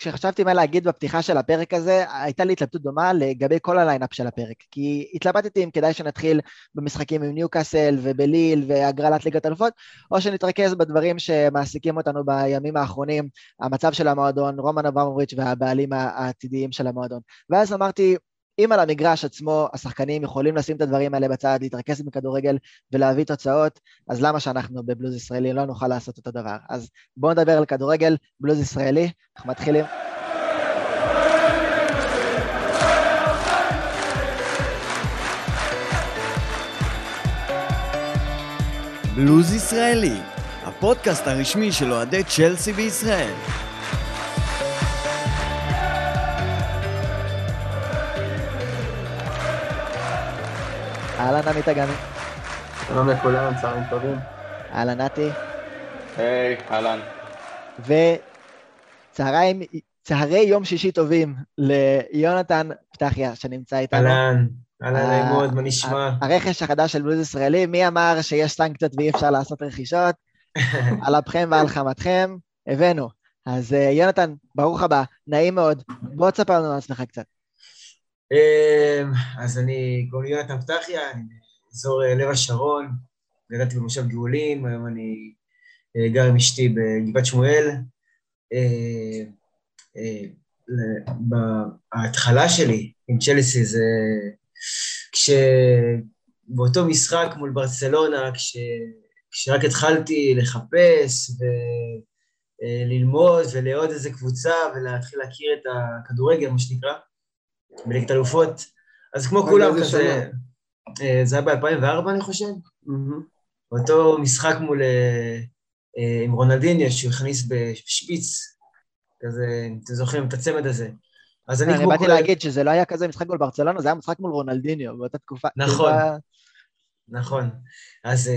כשחשבתי מה להגיד בפתיחה של הפרק הזה, הייתה לי התלבטות דומה לגבי כל ה line-up של הפרק. כי התלבטתי אם כדאי שנתחיל במשחקים עם ניוקאסל ובליל והגרלת ליגת אלופות, או שנתרכז בדברים שמעסיקים אותנו בימים האחרונים, המצב של המועדון, רומן אברמוביץ' והבעלים העתידיים של המועדון. ואז אמרתי, אם על המגרש עצמו השחקנים יכולים לשים את הדברים האלה בצד, להתרכז בכדורגל ולהביא תוצאות, אז למה שאנחנו בבלוז ישראלי לא נוכל לעשות אותו דבר? אז בואו נדבר על כדורגל, בלוז ישראלי, אנחנו מתחילים. בלוז ישראלי, הפודקאסט הרשמי של אוהדי צ'לסי בישראל. אהלן עמית אגמי. שלום לכולם, צהריים טובים. אהלן נתי. היי, אהלן. וצהריים, צהרי יום שישי טובים ליונתן פתחיה שנמצא איתנו. אהלן, אהלן נעימוד, מה נשמע? הרכש החדש של בלוז ישראלי, מי אמר שיש סנקציות ואי אפשר לעשות רכישות? על אפכם ועל חמתכם, הבאנו. אז אה, יונתן, ברוך הבא, נעים מאוד. בוא תספר לנו על עצמך קצת. אמ, אז אני קוראים לי יונתן פתחיה, אני באזור אה, לב השרון, גדלתי במושב גאולים, היום אני אה, גר עם אשתי בגבעת שמואל. אה, ההתחלה שלי עם צ'לסי זה כשבאותו משחק מול ברצלונה, כש... כשרק התחלתי לחפש וללמוד ולעוד איזה קבוצה ולהתחיל להכיר את הכדורגל, מה שנקרא, בליגת אלופות, אז כמו כולם כזה, אה, זה היה ב-2004 אני חושב, אותו משחק מול, אה, אה, עם רונלדיניה שהוא הכניס בשפיץ, כזה, אתם זוכרים את הצמד הזה. אז אני כמו... אני באתי להגיד שזה לא היה כזה משחק מול ברצלונה, זה היה משחק מול רונלדיניו באותה תקופה. נכון, נכון. אז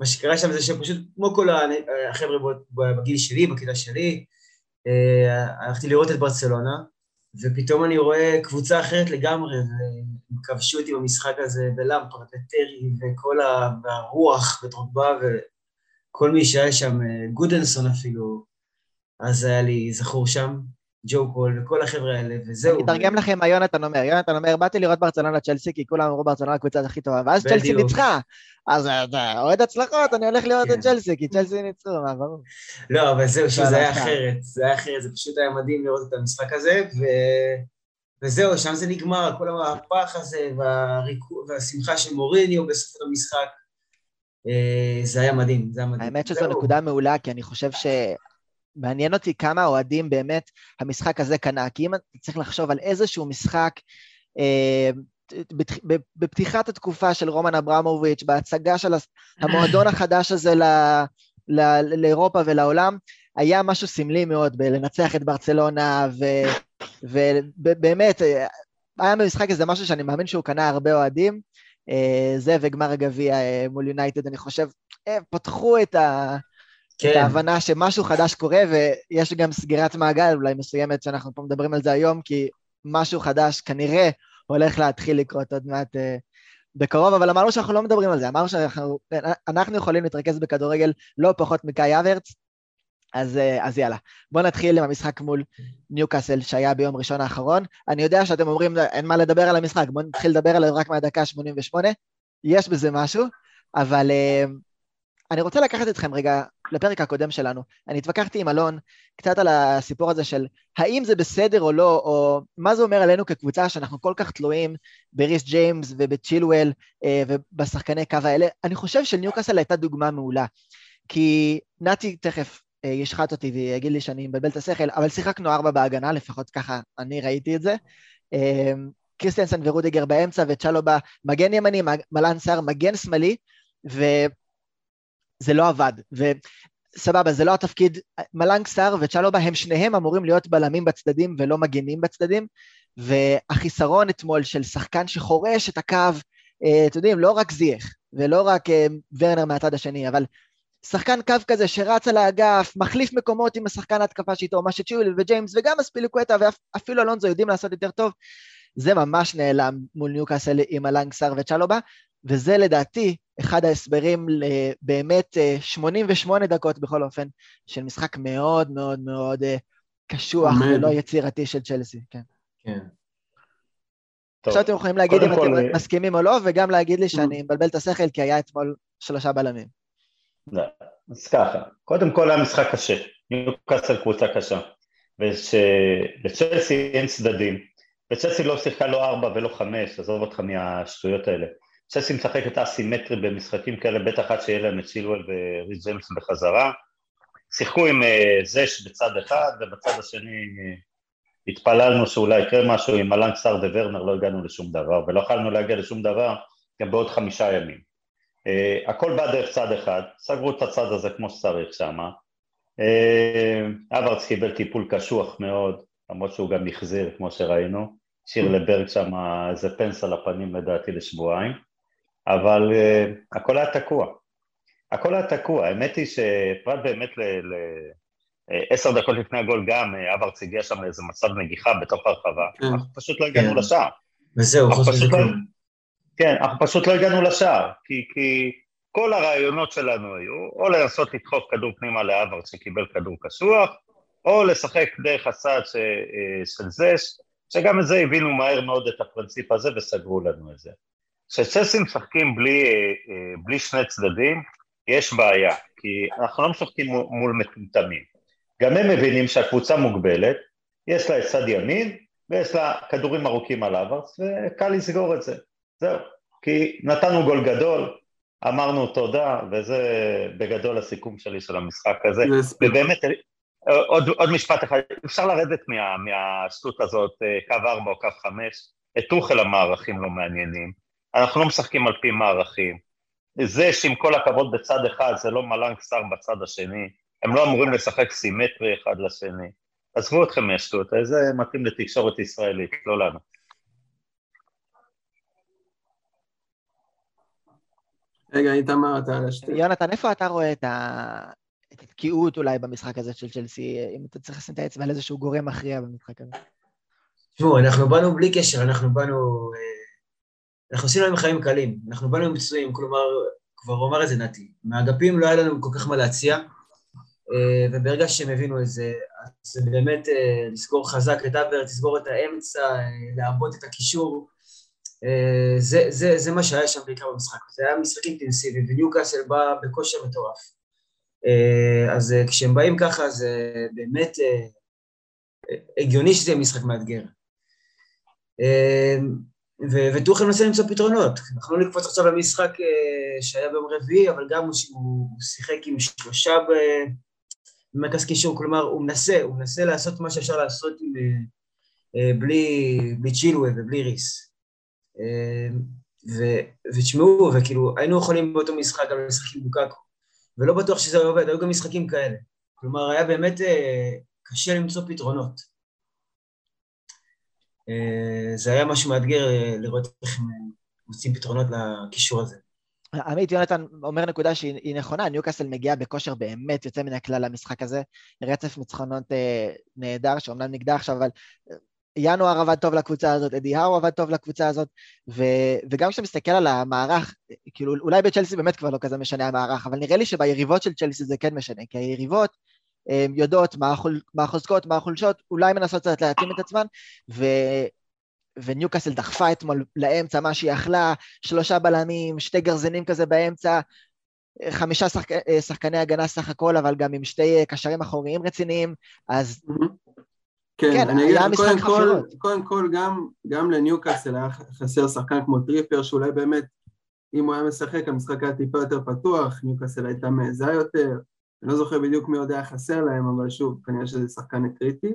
מה שקרה שם זה שפשוט, כמו כל החבר'ה בגיל שלי, בכיתה שלי, הלכתי לראות את ברצלונה, ופתאום אני רואה קבוצה אחרת לגמרי, והם כבשו אותי במשחק הזה, ולמפרד, וטרי, וכל ה... והרוח, ודרוגבה, וכל מי שהיה שם, גודנסון אפילו, אז היה לי זכור שם, ג'ו קול וכל החבר'ה האלה, וזהו. אני אתרגם לכם מה יונתן אומר. יונתן אומר, באתי לראות ברצלונה צ'לסי, כי כולם אמרו ברצלונה הקבוצה הכי טובה, ואז צ'לסי ניצחה. אז אתה אוהד הצלחות, אני הולך לראות את כן. צ'לסי, כי צ'לסי ניצחו, מה ברור. לא, אבל זהו, שזה היה אחרת. זה היה אחרת, זה פשוט היה מדהים לראות את המשחק הזה, וזהו, שם זה נגמר, כל המהפך הזה, והשמחה של מוריניו בסוף המשחק. אה, זה היה מדהים, זה היה מדהים. האמת שזו נקודה מעולה, כי אני חושב ש... מעניין אותי כמה אוהדים באמת המשחק הזה קנה, כי אם אתה צריך לחשוב על איזשהו משחק אה, בפתיחת התקופה של רומן אברמוביץ', בהצגה של המועדון החדש הזה ל, ל, לאירופה ולעולם, היה משהו סמלי מאוד בלנצח את ברצלונה, ובאמת, היה במשחק הזה משהו שאני מאמין שהוא קנה הרבה אוהדים, אה, זה וגמר הגביע אה, מול יונייטד, אני חושב, פתחו את ה... כן. את ההבנה שמשהו חדש קורה, ויש גם סגירת מעגל אולי מסוימת שאנחנו פה מדברים על זה היום, כי משהו חדש כנראה הולך להתחיל לקרות עוד מעט uh, בקרוב, אבל אמרנו שאנחנו לא מדברים על זה, אמרנו שאנחנו יכולים להתרכז בכדורגל לא פחות מקאי אברץ, אז, uh, אז יאללה. בואו נתחיל עם המשחק מול ניוקאסל שהיה ביום ראשון האחרון. אני יודע שאתם אומרים, אין מה לדבר על המשחק, בואו נתחיל לדבר עליו רק מהדקה 88, יש בזה משהו, אבל... אני רוצה לקחת אתכם רגע לפרק הקודם שלנו. אני התווכחתי עם אלון קצת על הסיפור הזה של האם זה בסדר או לא, או מה זה אומר עלינו כקבוצה שאנחנו כל כך תלויים בריס ג'יימס ובצ'ילואל אה, ובשחקני קו האלה. אני חושב שניוקאסל הייתה דוגמה מעולה, כי נתי תכף אה, ישחט אותי ויגיד לי שאני מבלבל את השכל, אבל שיחקנו ארבע בהגנה, לפחות ככה אני ראיתי את זה. אה, קריסטיאנסון ורודיגר באמצע וצ'לובה מגן ימני, מלן סער מגן שמאלי, ו... זה לא עבד. וסבבה, זה לא התפקיד, מלנג סאר וצ'לובה הם שניהם אמורים להיות בלמים בצדדים ולא מגנים בצדדים, והחיסרון אתמול של שחקן שחורש את הקו, אה, אתם יודעים, לא רק זייח, ולא רק אה, ורנר מהצד השני, אבל שחקן קו כזה שרץ על האגף, מחליף מקומות עם השחקן ההתקפה שאיתו, מה שצ'יולי וג'יימס וגם אספיליקווטה ואפילו אלונזו יודעים לעשות יותר טוב, זה ממש נעלם מול ניוקאסל עם הלנג סאר וצ'לובה, וזה לדעתי אחד ההסברים לבאמת 88 אה, דקות בכל אופן, של משחק מאוד מאוד מאוד אה, קשוח ולא יצירתי של צ'לסי, כן. כן. עכשיו אתם יכולים להגיד אם אתם מסכימים או לא, וגם להגיד לי שאני מבלבל את השכל כי היה אתמול שלושה בלמים. לא, אז ככה, קודם כל היה משחק קשה, ניוקאסל קבוצה קשה, ושלצ'לסי אין צדדים, וצ'לסי לא שיחקה לא ארבע ולא חמש, עזוב אותך מהשטויות האלה. צ'לסי משחקת אסימטרי במשחקים כאלה, בטח עד שיהיה להם את שילואל וריס ג'יימס בחזרה. שיחקו עם אה, זש בצד אחד, ובצד השני התפללנו שאולי יקרה משהו עם אלן סאר וורנר, לא הגענו לשום דבר, ולא יכולנו להגיע לשום דבר גם בעוד חמישה ימים. Uh, הכל בא דרך צד אחד, סגרו את הצד הזה כמו שצריך שם. Uh, אברץ קיבל טיפול קשוח מאוד, למרות שהוא גם החזיר כמו שראינו, השאיר לברג שם איזה פנס על הפנים לדעתי לשבועיים, אבל uh, הכל היה תקוע. הכל היה תקוע, האמת היא שפרט באמת ל... ל עשר דקות לפני הגול גם אברץ הגיע שם לאיזה מצב נגיחה בתוך הרחבה, כן. אנחנו פשוט לא הגענו כן. לשער. וזהו, חוץ מזה לא- כן, אנחנו פשוט לא הגענו לשער, כי, כי כל הרעיונות שלנו היו או לנסות לדחוף כדור פנימה לאברץ שקיבל כדור קשוח, או לשחק דרך הצד ש, אה, של זה, שגם את זה הבינו מהר מאוד את הפרינציפ הזה וסגרו לנו את זה. כשצ'סים משחקים בלי, אה, אה, בלי שני צדדים, יש בעיה, כי אנחנו לא משחקים מול מטומטמים. גם הם מבינים שהקבוצה מוגבלת, יש לה את צד ימין ויש לה כדורים ארוכים על אברץ וקל לסגור את זה, זהו. כי נתנו גול גדול, אמרנו תודה, וזה בגדול הסיכום שלי של המשחק הזה. ובאמת, עוד, עוד משפט אחד, אפשר לרדת מה, מהשטות הזאת, אה, קו 4 או קו 5, את טוחל המערכים לא מעניינים, אנחנו לא משחקים על פי מערכים. זה שעם כל הכבוד בצד אחד זה לא מלנג שר בצד השני, הם לא אמורים לשחק סימטרי אחד לשני. עזבו אתכם מהשטות, זה מתאים לתקשורת ישראלית, לא לנו. רגע, איתמר, אתה על השטות. יונתן, איפה אתה רואה את התקיעות אולי במשחק הזה של צ'לסי, אם אתה צריך לשים את האצבע על איזשהו גורם מכריע במשחק הזה? תשמעו, אנחנו באנו בלי קשר, אנחנו באנו... אה, אנחנו עשינו להם חיים קלים, אנחנו באנו עם פצועים, כלומר, כבר אמר את זה נתי, מהאגפים לא היה לנו כל כך מה להציע, אה, וברגע שהם הבינו את זה, זה באמת אה, לסגור חזק את אברט, לסגור את האמצע, אה, לעבוד את הקישור, זה, זה, זה מה שהיה שם בעיקר במשחק, זה היה משחק אינטנסיבי, וניוקאסל בא בכושר מטורף. אז כשהם באים ככה זה באמת הגיוני שזה משחק מאתגר. וטוחל מנסה למצוא פתרונות. אנחנו לא נקפוץ עכשיו למשחק שהיה ביום רביעי, אבל גם הוא שיחק עם שלושה במרכז קישור, כלומר הוא מנסה, הוא מנסה לעשות מה שאפשר לעשות עם, אה, אה, בלי, בלי צ'ילווה ובלי ריס. אה, ותשמעו, וכאילו היינו יכולים באותו משחק גם לשחק עם בוקקו, ולא בטוח שזה עובד, היו גם משחקים כאלה. כלומר היה באמת קשה למצוא פתרונות. זה היה משהו מאתגר לראות איך הם מוצאים פתרונות לקישור הזה. עמית יונתן אומר נקודה שהיא נכונה, ניוקאסל מגיעה בכושר באמת יוצא מן הכלל למשחק הזה, רצף ניצחונות אה, נהדר, שאומנם נגדע עכשיו, אבל אה, ינואר עבד טוב לקבוצה הזאת, אדי האו עבד טוב לקבוצה הזאת, ו, וגם כשאתה מסתכל על המערך, כאילו אולי בצ'לסי באמת כבר לא כזה משנה המערך, אבל נראה לי שביריבות של צ'לסי זה כן משנה, כי היריבות אה, יודעות מה, החול, מה החוזקות, מה החולשות, אולי מנסות קצת להתאים את עצמן, ו, וניוקאסל דחפה אתמול לאמצע מה שהיא יכלה, שלושה בלמים, שתי גרזנים כזה באמצע, חמישה שחק... אה, שחקני הגנה סך הכל, אבל גם עם שתי אה, קשרים אחוריים רציניים, אז כן, כן אני היה משחק חפירות. קודם כל, גם, גם לניוקאסל היה חסר שחקן כמו טריפר, שאולי באמת, אם הוא היה משחק, המשחק היה טיפה יותר פתוח, ניוקאסל הייתה מעזה יותר, אני לא זוכר בדיוק מי עוד היה חסר להם, אבל שוב, כנראה שזה שחקן קריטי.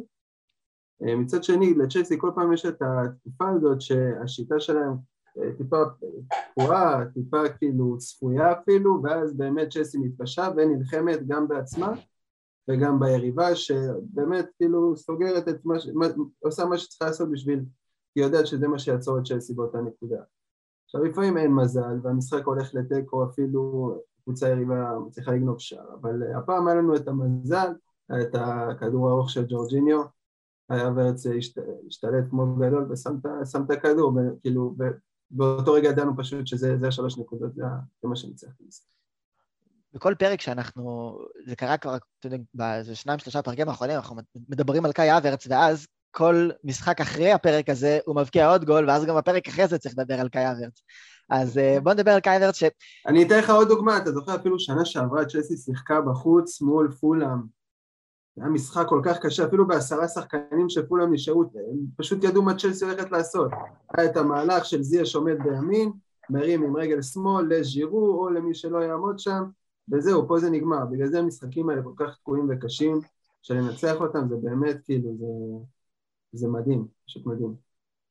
אה, מצד שני, לצ'לסי כל פעם יש את התקופה הזאת שהשיטה שלהם אה, טיפה פרועה, טיפה כאילו צפויה אפילו, ואז באמת צ'לסי מתקשה ונלחמת גם בעצמה וגם ביריבה, שבאמת כאילו סוגרת את מה, ש... עושה מה שצריכה לעשות בשביל, היא יודעת שזה מה שיעצור את צ'לסי באותה נקודה. עכשיו לפעמים אין מזל והמשחק הולך לתיקו אפילו קבוצה יריבה מצליחה לגנוב שער, אבל אה, הפעם היה לנו את המזל, את הכדור הארוך של ג'ורג'יניו היה ורץ השתלט כמו גדול ושם את הכדור, כאילו באותו רגע ידענו פשוט שזה השלוש נקודות, זה מה שניצח. בכל פרק שאנחנו, זה קרה כבר, אתם יודעים, באיזה שניים, שלושה פרקים האחרונים, אנחנו מדברים על קאי אברץ, ואז כל משחק אחרי הפרק הזה הוא מבקיע עוד גול, ואז גם בפרק אחרי זה צריך לדבר על קאי אברץ. אז אה, בוא נדבר על קאי אברץ ש... אני אתן לך עוד דוגמה, אתה זוכר אפילו שנה שעברה צ'לסי שיחקה בחוץ מול פולאם. זה היה משחק כל כך קשה, אפילו בעשרה שחקנים של פולאם נשארו, הם פשוט ידעו מה צ'לסי הולכת לעשות. היה את המהלך של זיה שעומד בימין, מרים עם רגל שמאל לז'ירו או למי שלא יעמוד שם, וזהו, פה זה נגמר. בגלל זה המשחקים האלה כל כך תקועים וקשים, שלנצח אותם זה באמת כאילו, זה, זה מדהים, פשוט מדהים.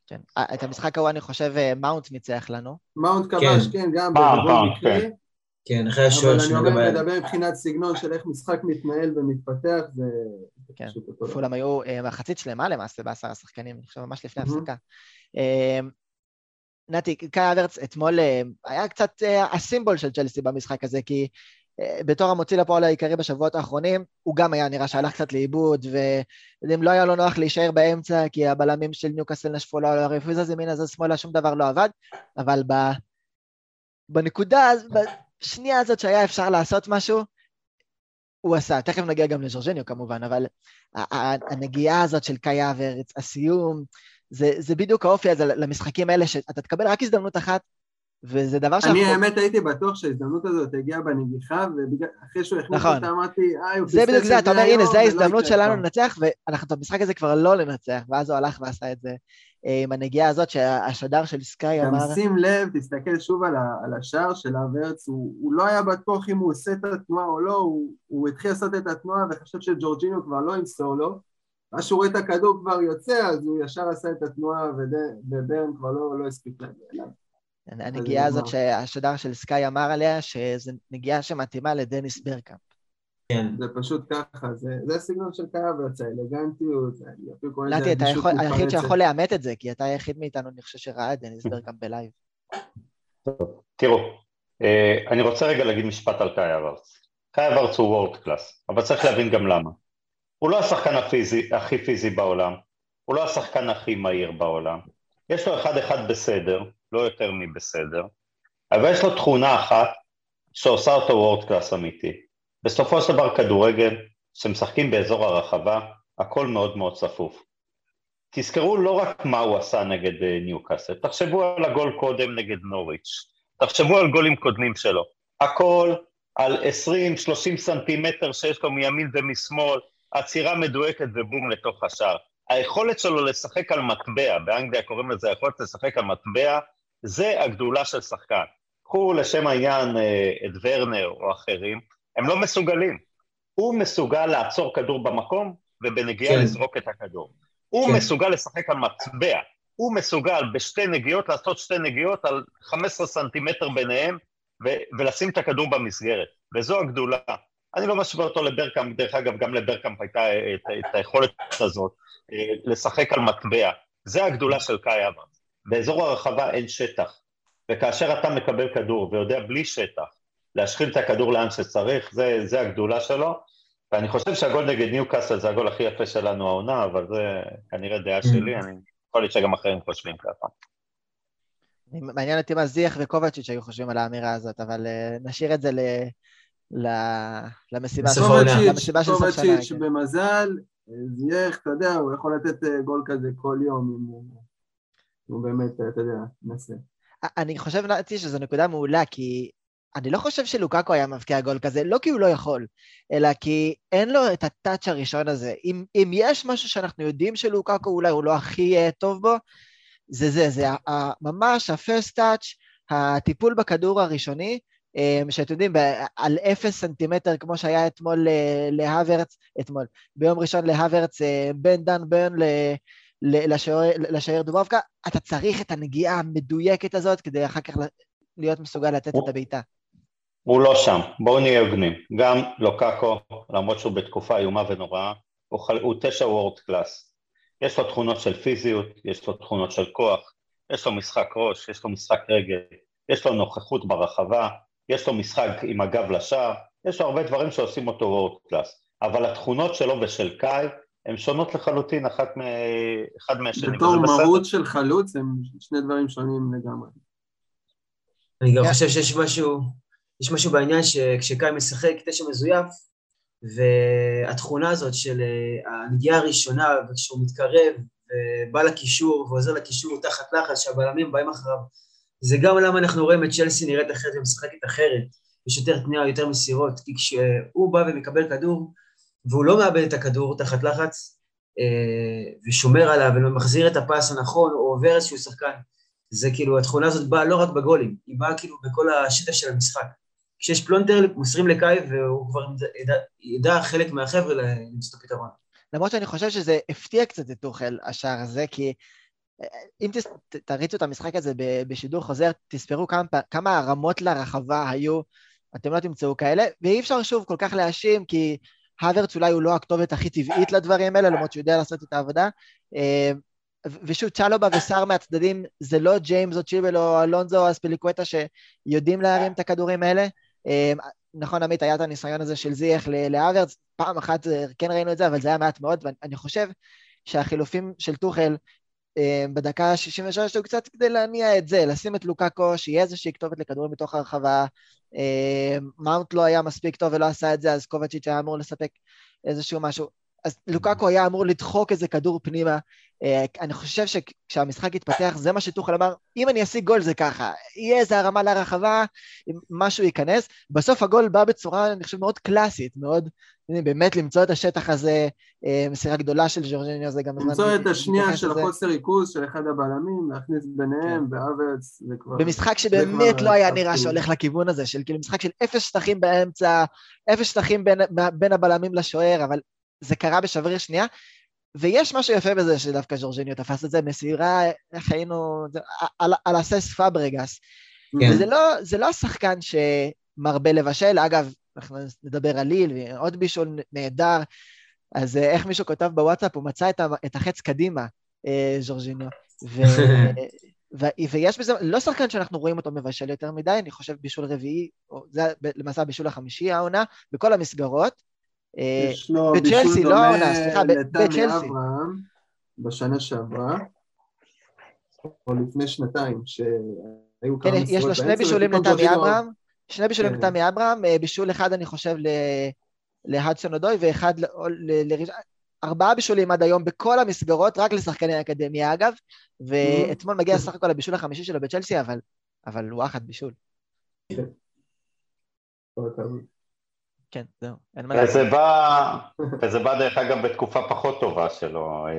כן, אה, את המשחק ההוא אני חושב אה, מאונט ניצח לנו. מאונט כבש, כן, כן גם בגבול מקרה. כן. כן, אחרי השוער שלו. אבל אני אומר, מדבר מבחינת סגנון של איך משחק מתנהל ומתפתח, זה כן, פולאם היו אה, מחצית שלמה למעשה בעשרה שחקנים, אני חושב ממש לפני הפסקה. נתי, קאי אברץ אתמול היה קצת הסימבול של צ'לסי במשחק הזה, כי בתור המוציא לפועל העיקרי בשבועות האחרונים, הוא גם היה נראה שהלך קצת לאיבוד, ואם לא היה לו נוח להישאר באמצע, כי הבלמים של ניוקאסל נשפו לו, הרפוזה זה ימינה זה שמאלה, שום דבר לא עבד, אבל ב... בנקודה, בשנייה הזאת שהיה אפשר לעשות משהו, הוא עשה. תכף נגיע גם לז'ורג'ניו כמובן, אבל הנגיעה הזאת של קאי הסיום, זה, זה בדיוק האופי הזה למשחקים האלה, שאתה תקבל רק הזדמנות אחת, וזה דבר שאנחנו... אני האמת הייתי בטוח שההזדמנות הזאת הגיעה בנגיחה, ואחרי שהוא הכניס נכון. אותה אמרתי, אה, הוא פספס את זה בדיוק זה, אתה אומר, הנה, זו ההזדמנות שלנו לנצח, ואנחנו את המשחק הזה כבר לא לנצח, ואז הוא הלך ועשה את זה אה, עם הנגיעה הזאת שהשדר של סקאי אמר... גם שים לב, תסתכל שוב על, על השער של הוורץ, הוא, הוא לא היה בטוח אם הוא עושה את התנועה או לא, הוא, הוא התחיל לעשות את התנועה וחשב שג'ורג'ינו כבר לא ימסור לו, ואז שהוא רואה את הכדור כבר יוצא, אז הוא ישר עשה את התנועה, וברן כבר לא, לא הספיק להגיע אליו. הנגיעה הזאת שהשדר של סקאי אמר עליה, שזו נגיעה שמתאימה לדניס ברקאמפ. כן. זה פשוט ככה, זה, זה הסגנון של קאברץ, האלגנטיות, נתי, אתה יכול, היחיד שיכול לאמת את זה, כי אתה היחיד מאיתנו, אני חושב שראה את דניס ברגקאמפ ב live. תראו, אה, אני רוצה רגע להגיד משפט על קאי הברץ. קאי הברץ הוא world class, אבל צריך להבין גם למה. הוא לא השחקן הפיזי, הכי פיזי בעולם, הוא לא השחקן הכי מהיר בעולם. יש לו אחד אחד בסדר, לא יותר מבסדר, אבל יש לו תכונה אחת שעושה אותו world class אמיתי. בסופו של דבר כדורגל, כשמשחקים באזור הרחבה, הכל מאוד מאוד צפוף. תזכרו לא רק מה הוא עשה נגד אה, ניוקאסל, תחשבו על הגול קודם נגד נוריץ', תחשבו על גולים קודמים שלו. הכל על 20-30 סנטימטר שיש לו מימין ומשמאל, עצירה מדויקת ובום לתוך השער. היכולת שלו לשחק על מטבע, באנגליה קוראים לזה היכולת לשחק על מטבע, זה הגדולה של שחקן. קחו לשם העניין אה, את ורנר או אחרים, הם לא מסוגלים. הוא מסוגל לעצור כדור במקום ובנגיעה כן. לזרוק את הכדור. הוא כן. מסוגל לשחק על מטבע. הוא מסוגל בשתי נגיעות לעשות שתי נגיעות על 15 סנטימטר ביניהם ו- ולשים את הכדור במסגרת, וזו הגדולה. אני לא משווה אותו לברקאמפ, דרך אגב, גם לברקאמפ הייתה את, את היכולת הזאת אה, לשחק על מטבע. זה הגדולה של קאי אברהם. באזור הרחבה אין שטח, וכאשר אתה מקבל כדור ויודע בלי שטח להשחיל את הכדור לאן שצריך, זה, זה הגדולה שלו, ואני חושב שהגול נגד ניו קאסל זה הגול הכי יפה שלנו העונה, אבל זה כנראה דעה mm. שלי, אני יכול להיות שגם אחרים חושבים ככה. מעניין אותי מה זיח וקובצ'יץ' היו חושבים על האמירה הזאת, אבל uh, נשאיר את זה ל... ל... למסיבה של סוף שנה. קובצ'יץ' במזל, זייח, אתה יודע, הוא יכול לתת אה, גול כזה כל יום אם הוא באמת, אתה יודע, מנסה. אני חושב, נתי, שזו נקודה מעולה, כי אני לא חושב שלוקקו היה מבקיע גול כזה, לא כי הוא לא יכול, אלא כי אין לו את הטאץ' הראשון הזה. אם, אם יש משהו שאנחנו יודעים שלוקקו אולי הוא לא הכי uh, טוב בו, זה זה, זה ממש הפרסט טאץ', הטיפול בכדור הראשוני, um, שאתם יודעים, על אפס סנטימטר, כמו שהיה אתמול uh, להוורץ, אתמול, ביום ראשון להוורץ, בין דן ברן ל... לשוער דובובקה, אתה צריך את הנגיעה המדויקת הזאת כדי אחר כך להיות מסוגל לתת את הבעיטה. הוא לא שם, בואו נהיה הוגנים. גם לוקקו, למרות שהוא בתקופה איומה ונוראה, הוא, חל... הוא תשע וורד קלאס. יש לו תכונות של פיזיות, יש לו תכונות של כוח, יש לו משחק ראש, יש לו משחק רגל, יש לו נוכחות ברחבה, יש לו משחק עם הגב לשער, יש לו הרבה דברים שעושים אותו וורד קלאס. אבל התכונות שלו ושל קאי הן שונות לחלוטין אחת מ... אחד מהשני. בתור מהות של חלוץ הם שני דברים שונים לגמרי. אני גם חושב שיש משהו יש משהו בעניין שכשקאי משחק תשע מזויף, והתכונה הזאת של אה, הנגיעה הראשונה, וכשהוא מתקרב ובא לקישור ועוזר לקישור תחת לחץ, שהבלמים באים אחריו, זה גם למה אנחנו רואים את צ'לסי נראית אחרת ומשחקת אחרת, יש יותר תנועה, יותר מסירות, כי כשהוא בא ומקבל כדור, והוא לא מאבד את הכדור תחת לחץ, אה, ושומר עליו ומחזיר את הפס הנכון, או עובר איזשהו שחקן, זה כאילו, התכונה הזאת באה לא רק בגולים, היא באה כאילו בכל השטח של המשחק. כשיש פלונטר, מוסרים לקאי והוא כבר ידע, ידע חלק מהחבר'ה למצוא את הפתרון. למרות שאני חושב שזה הפתיע קצת את טוחל, השער הזה, כי אה, אם תריצו את המשחק הזה בשידור חוזר, תספרו כמה, כמה הרמות לרחבה היו, אתם לא תמצאו כאלה, ואי אפשר שוב כל כך להאשים, כי הוורץ אולי הוא לא הכתובת הכי טבעית לדברים האלה, למרות שהוא יודע לעשות את העבודה. אה, ושוב, צ'לובה וסער מהצדדים, זה לא ג'יימס או צ'יבל או אלונזו או אספליקווטה שיודעים להרים את הכדורים האלה. אה, נכון, עמית, היה את הניסיון הזה של זייח להוורץ, פעם אחת כן ראינו את זה, אבל זה היה מעט מאוד, ואני חושב שהחילופים של טוחל אה, בדקה ה-63 היו קצת כדי להניע את זה, לשים את לוקאקו, שיהיה איזושהי כתובת לכדורים בתוך הרחבה. אה, מאונט לא היה מספיק טוב ולא עשה את זה, אז קובצ'יץ' היה אמור לספק איזשהו משהו. אז לוקאקו היה אמור לדחוק איזה כדור פנימה. אה, אני חושב שכשהמשחק יתפתח, זה מה שטוחל אמר, אם אני אשיג גול זה ככה, יהיה איזה הרמה לרחבה, משהו ייכנס. בסוף הגול בא בצורה, אני חושב, מאוד קלאסית, מאוד, באמת למצוא את השטח הזה, אה, מסירה גדולה של ז'ורג'יניו זה גם... למצוא את השנייה של החוסר ריכוז של אחד הבלמים, להכניס ביניהם, כן. באברץ, זה כבר... במשחק שבאמת לא היה נראה שהולך לכיוון הזה, של כאילו משחק של אפס שטחים באמצע, אפס שטחים בין, בין הבלמים לשוער, אבל זה קרה בשבריר שנייה, ויש משהו יפה בזה שדווקא ז'ורג'יניו תפס את זה, מסירה, איך היינו, על, על הסס פאברגס. כן. וזה לא, לא השחקן שמרבה לבשל, אגב, אנחנו נדבר על ליל, ועוד בישול נהדר, אז אה, איך מישהו כותב בוואטסאפ, הוא מצא את, את החץ קדימה, אה, ז'ורג'יניו. ו... ו... ויש בזה, לא שחקן שאנחנו רואים אותו מבשל יותר מדי, אני חושב בישול רביעי, או זה למעשה הבישול החמישי העונה, בכל המסגרות, אה, יש לו בצ'לסי, לא העונה, סליחה, בצ'לסי. בשנה שעברה, או לפני שנתיים, שהיו כמה כן, יש לו שני בישולים לתמי אברהם, שני בישולים כן. לתמי אברהם, אה, בישול אחד אני חושב להדסון אודוי, ואחד לראשון, ארבעה בישולים עד היום בכל המסגרות, רק לשחקני האקדמיה אגב, ואתמול מגיע סך הכל הבישול החמישי שלו בצ'לסי, אבל הוא אחת בישול. כן. זהו, אין מה להגיד. וזה בא, דרך אגב, בתקופה פחות טובה שלו, אה,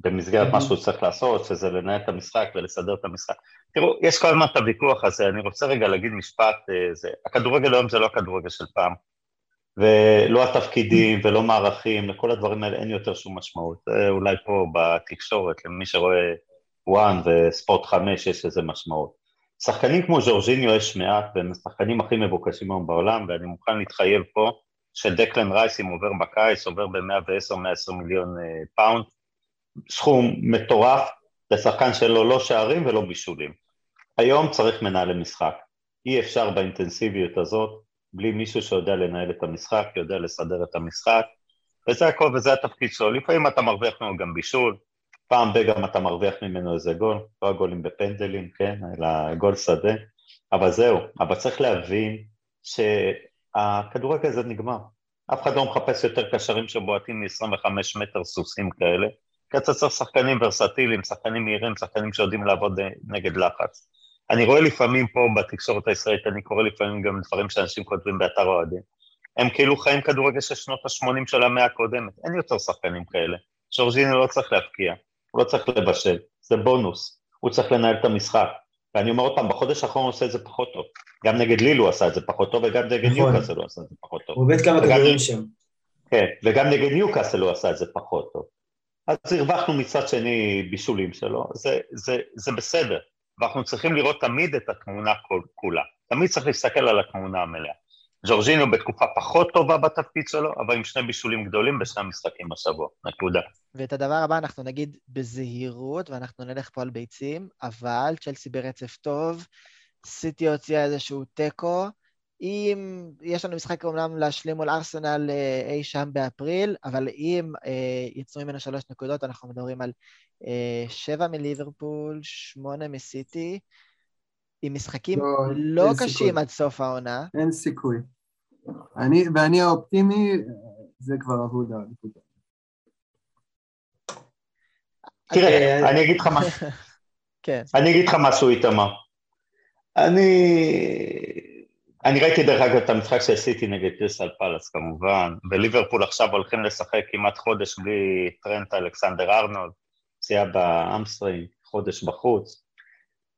במסגרת מה שהוא צריך לעשות, שזה לנהל את המשחק ולסדר את המשחק. תראו, יש כל הזמן את הוויכוח הזה, אני רוצה רגע להגיד משפט, אה, זה, הכדורגל היום זה לא הכדורגל של פעם, ולא התפקידים ולא מערכים, לכל הדברים האלה אין יותר שום משמעות. זה אולי פה בתקשורת, למי שרואה ONE וספורט חמש יש לזה משמעות. שחקנים כמו ז'ורג'יניו יש מעט, והם השחקנים הכי מבוקשים היום בעולם, ואני מוכן להתחייב פה שדקלן רייס, אם עובר בקיץ, עובר ב-110-120 מיליון אה, פאונד, סכום מטורף לשחקן שלו לא שערים ולא בישולים. היום צריך מנהלי משחק. אי אפשר באינטנסיביות הזאת, בלי מישהו שיודע לנהל את המשחק, יודע לסדר את המשחק, וזה הכל, וזה התפקיד שלו. לפעמים אתה מרוויח ממנו גם בישול, פעם בגם אתה מרוויח ממנו איזה גול, לא הגולים בפנדלים, כן, אלא גול שדה, אבל זהו, אבל צריך להבין שהכדורגל הזה נגמר. אף אחד לא מחפש יותר קשרים שבועטים מ-25 מטר סוסים כאלה, כי אתה צריך שחקנים ורסטיליים, שחקנים מהירים, שחקנים שיודעים לעבוד נגד לחץ. אני רואה לפעמים פה בתקשורת הישראלית, אני קורא לפעמים גם דברים שאנשים כותבים באתר אוהדים, הם כאילו חיים כדורגל של שנות ה-80 של המאה הקודמת, אין יותר שחקנים כאלה. שורזיני לא צריך להפקיע, הוא לא צריך לבשל, זה בונוס, הוא צריך לנהל את המשחק. ואני אומר עוד פעם, בחודש האחרון הוא עושה את זה פחות טוב. גם נגד ליל הוא עשה את זה פחות טוב, וגם נגד נכון. ניוקאסל הוא עשה את זה פחות טוב. הוא עובד כמה כדורים שם. כן, וגם נגד ניוקאסל הוא עשה את זה פחות טוב. אז הרווחנו מצד שני בישולים שלו, זה, זה, זה בסדר. ואנחנו צריכים לראות תמיד את התמונה כולה. תמיד צריך להסתכל על התמונה המלאה. ג'ורג'יניו בתקופה פחות טובה בתפקיד שלו, אבל עם שני בישולים גדולים בשני המשחקים השבוע, נקודה. ואת הדבר הבא אנחנו נגיד בזהירות, ואנחנו נלך פה על ביצים, אבל צ'לסי ברצף טוב, סיטי הוציאה איזשהו תיקו, אם יש לנו משחק אומנם להשלים מול ארסנל אה, אי שם באפריל, אבל אם אה, יצאו ממנו שלוש נקודות, אנחנו מדברים על אה, שבע מליברפול, שמונה מסיטי, עם משחקים לא, לא קשים סיכוי. עד סוף העונה. אין סיכוי. אני, ואני האופטימי, זה כבר אבוד האליפות. תראה, אה, אני אגיד לך משהו. כן. אני אגיד לך משהו, איתמר. אני... אני ראיתי דרך אגב את המשחק שעשיתי נגד קריסטל פאלאס כמובן, וליברפול עכשיו הולכים לשחק כמעט חודש בלי טרנט אלכסנדר ארנולד, פציעה ב hamstring, חודש בחוץ.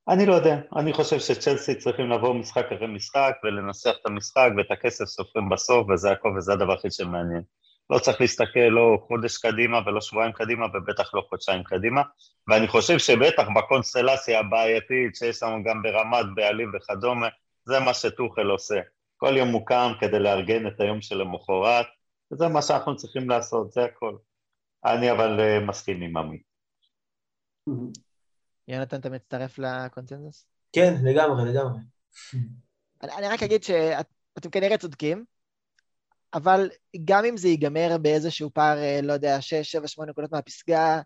אני לא יודע, אני חושב שצ'לסי צריכים לבוא משחק אחרי משחק ולנצח את המשחק ואת הכסף סופרים בסוף וזה הכל וזה הדבר הכי שמעניין. לא צריך להסתכל לא חודש קדימה ולא שבועיים קדימה ובטח לא חודשיים קדימה ואני חושב שבטח בקונסטלציה הבעייתית שיש לנו גם ברמת בעלים וכדומה זה מה שטוחל עושה. כל יום הוא קם כדי לארגן את היום שלמחרת וזה מה שאנחנו צריכים לעשות, זה הכל. אני אבל uh, מסכים עם עמית. יונתן, אתה מצטרף לקונצנזוס? כן, לגמרי, לגמרי. אני, אני רק אגיד שאתם כנראה צודקים, אבל גם אם זה ייגמר באיזשהו פער, אה, לא יודע, 6, 7, 8 נקודות מהפסגה,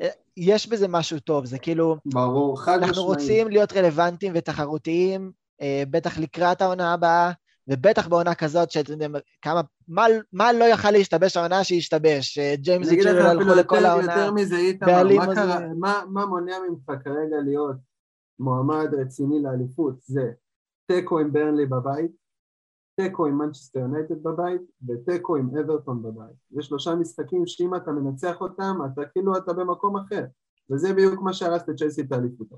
אה, יש בזה משהו טוב, זה כאילו... ברור, חד משמעית. אנחנו רוצים להיות רלוונטיים ותחרותיים, אה, בטח לקראת העונה הבאה, ובטח בעונה כזאת, שאתם יודעים, כמה, מה, מה לא יכל להשתבש העונה שהשתבש? ג'יימס וג'רל הלכו לכל העונה. יותר מזה, איתמר, מה, קרה, מה, מה מונע ממך כרגע להיות מועמד רציני לאליפות? זה תיקו עם ברנלי בבית, תיקו עם מנצ'סטר יונייטד בבית ותיקו עם אברטון בבית. זה שלושה משחקים שאם אתה מנצח אותם, אתה כאילו אתה במקום אחר. וזה בדיוק מה שהרס לצ'לסי את האליפות.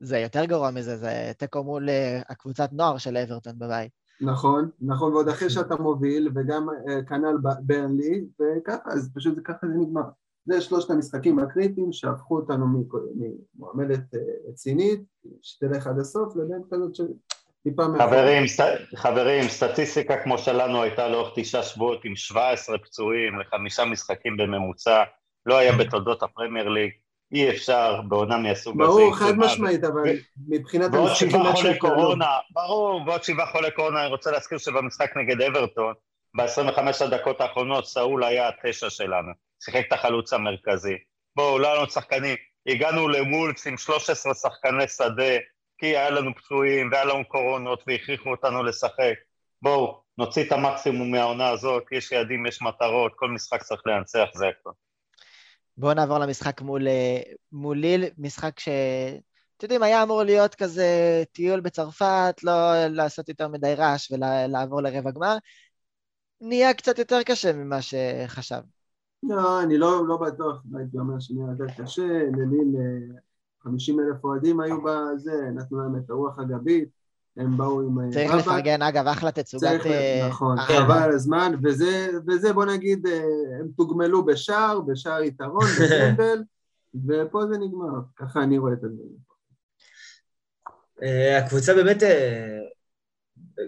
זה יותר גרוע מזה, זה תיקו מול אה, הקבוצת נוער של אברטון בבית. נכון, נכון, ועוד אחרי שאתה מוביל, וגם אה, כנ"ל ברנלי, וככה, אז פשוט ככה זה נגמר. זה שלושת המשחקים הקריטיים שהפכו אותנו ממועמדת אה, רצינית, שתלך עד הסוף, לבין כזאת חברים, חברים, סטטיסטיקה כמו שלנו הייתה לאורך תשעה שבועות עם 17 פצועים לחמישה משחקים בממוצע, לא היה בתולדות הפרמייר ליג, אי אפשר בעונה מהסוג הזה. ברור, חד משמעית, אבל מבחינת המשחקים... חולי קורונה, ברור, ועוד שבעה חולי קורונה, אני רוצה להזכיר שבמשחק נגד אברטון, ב-25 הדקות האחרונות סאול היה התשע שלנו, שיחק את החלוץ המרכזי. בואו, לא היה לנו שחקנים, הגענו למולץ עם 13 שחקני שדה, כי היה לנו פצועים והיה לנו קורונות והכריחו אותנו לשחק. בואו, נוציא את המקסימום מהעונה הזאת, יש יעדים, יש מטרות, כל משחק צריך לנצח, זה הכל. בואו נעבור למשחק מול, אה, מול ליל, משחק ש... אתם יודעים, היה אמור להיות כזה טיול בצרפת, לא לעשות יותר מדי רעש ולעבור לרבע גמר. נהיה קצת יותר קשה ממה שחשב. לא, אני לא, לא בטוח, הייתי אומר שנהיה יותר קשה, לליל אה, 50 אלף אוהדים היו בזה, נתנו להם את הרוח הגבית, הם באו עם... אה, צריך לפרגן, אגב, אחלה תצוגת... צריך, אה, נכון, חבל על הזמן, וזה, וזה, בוא נגיד, אה, הם תוגמלו בשער, בשער יתרון, בסמבל, ופה זה נגמר, ככה אני רואה את הדברים. הקבוצה באמת,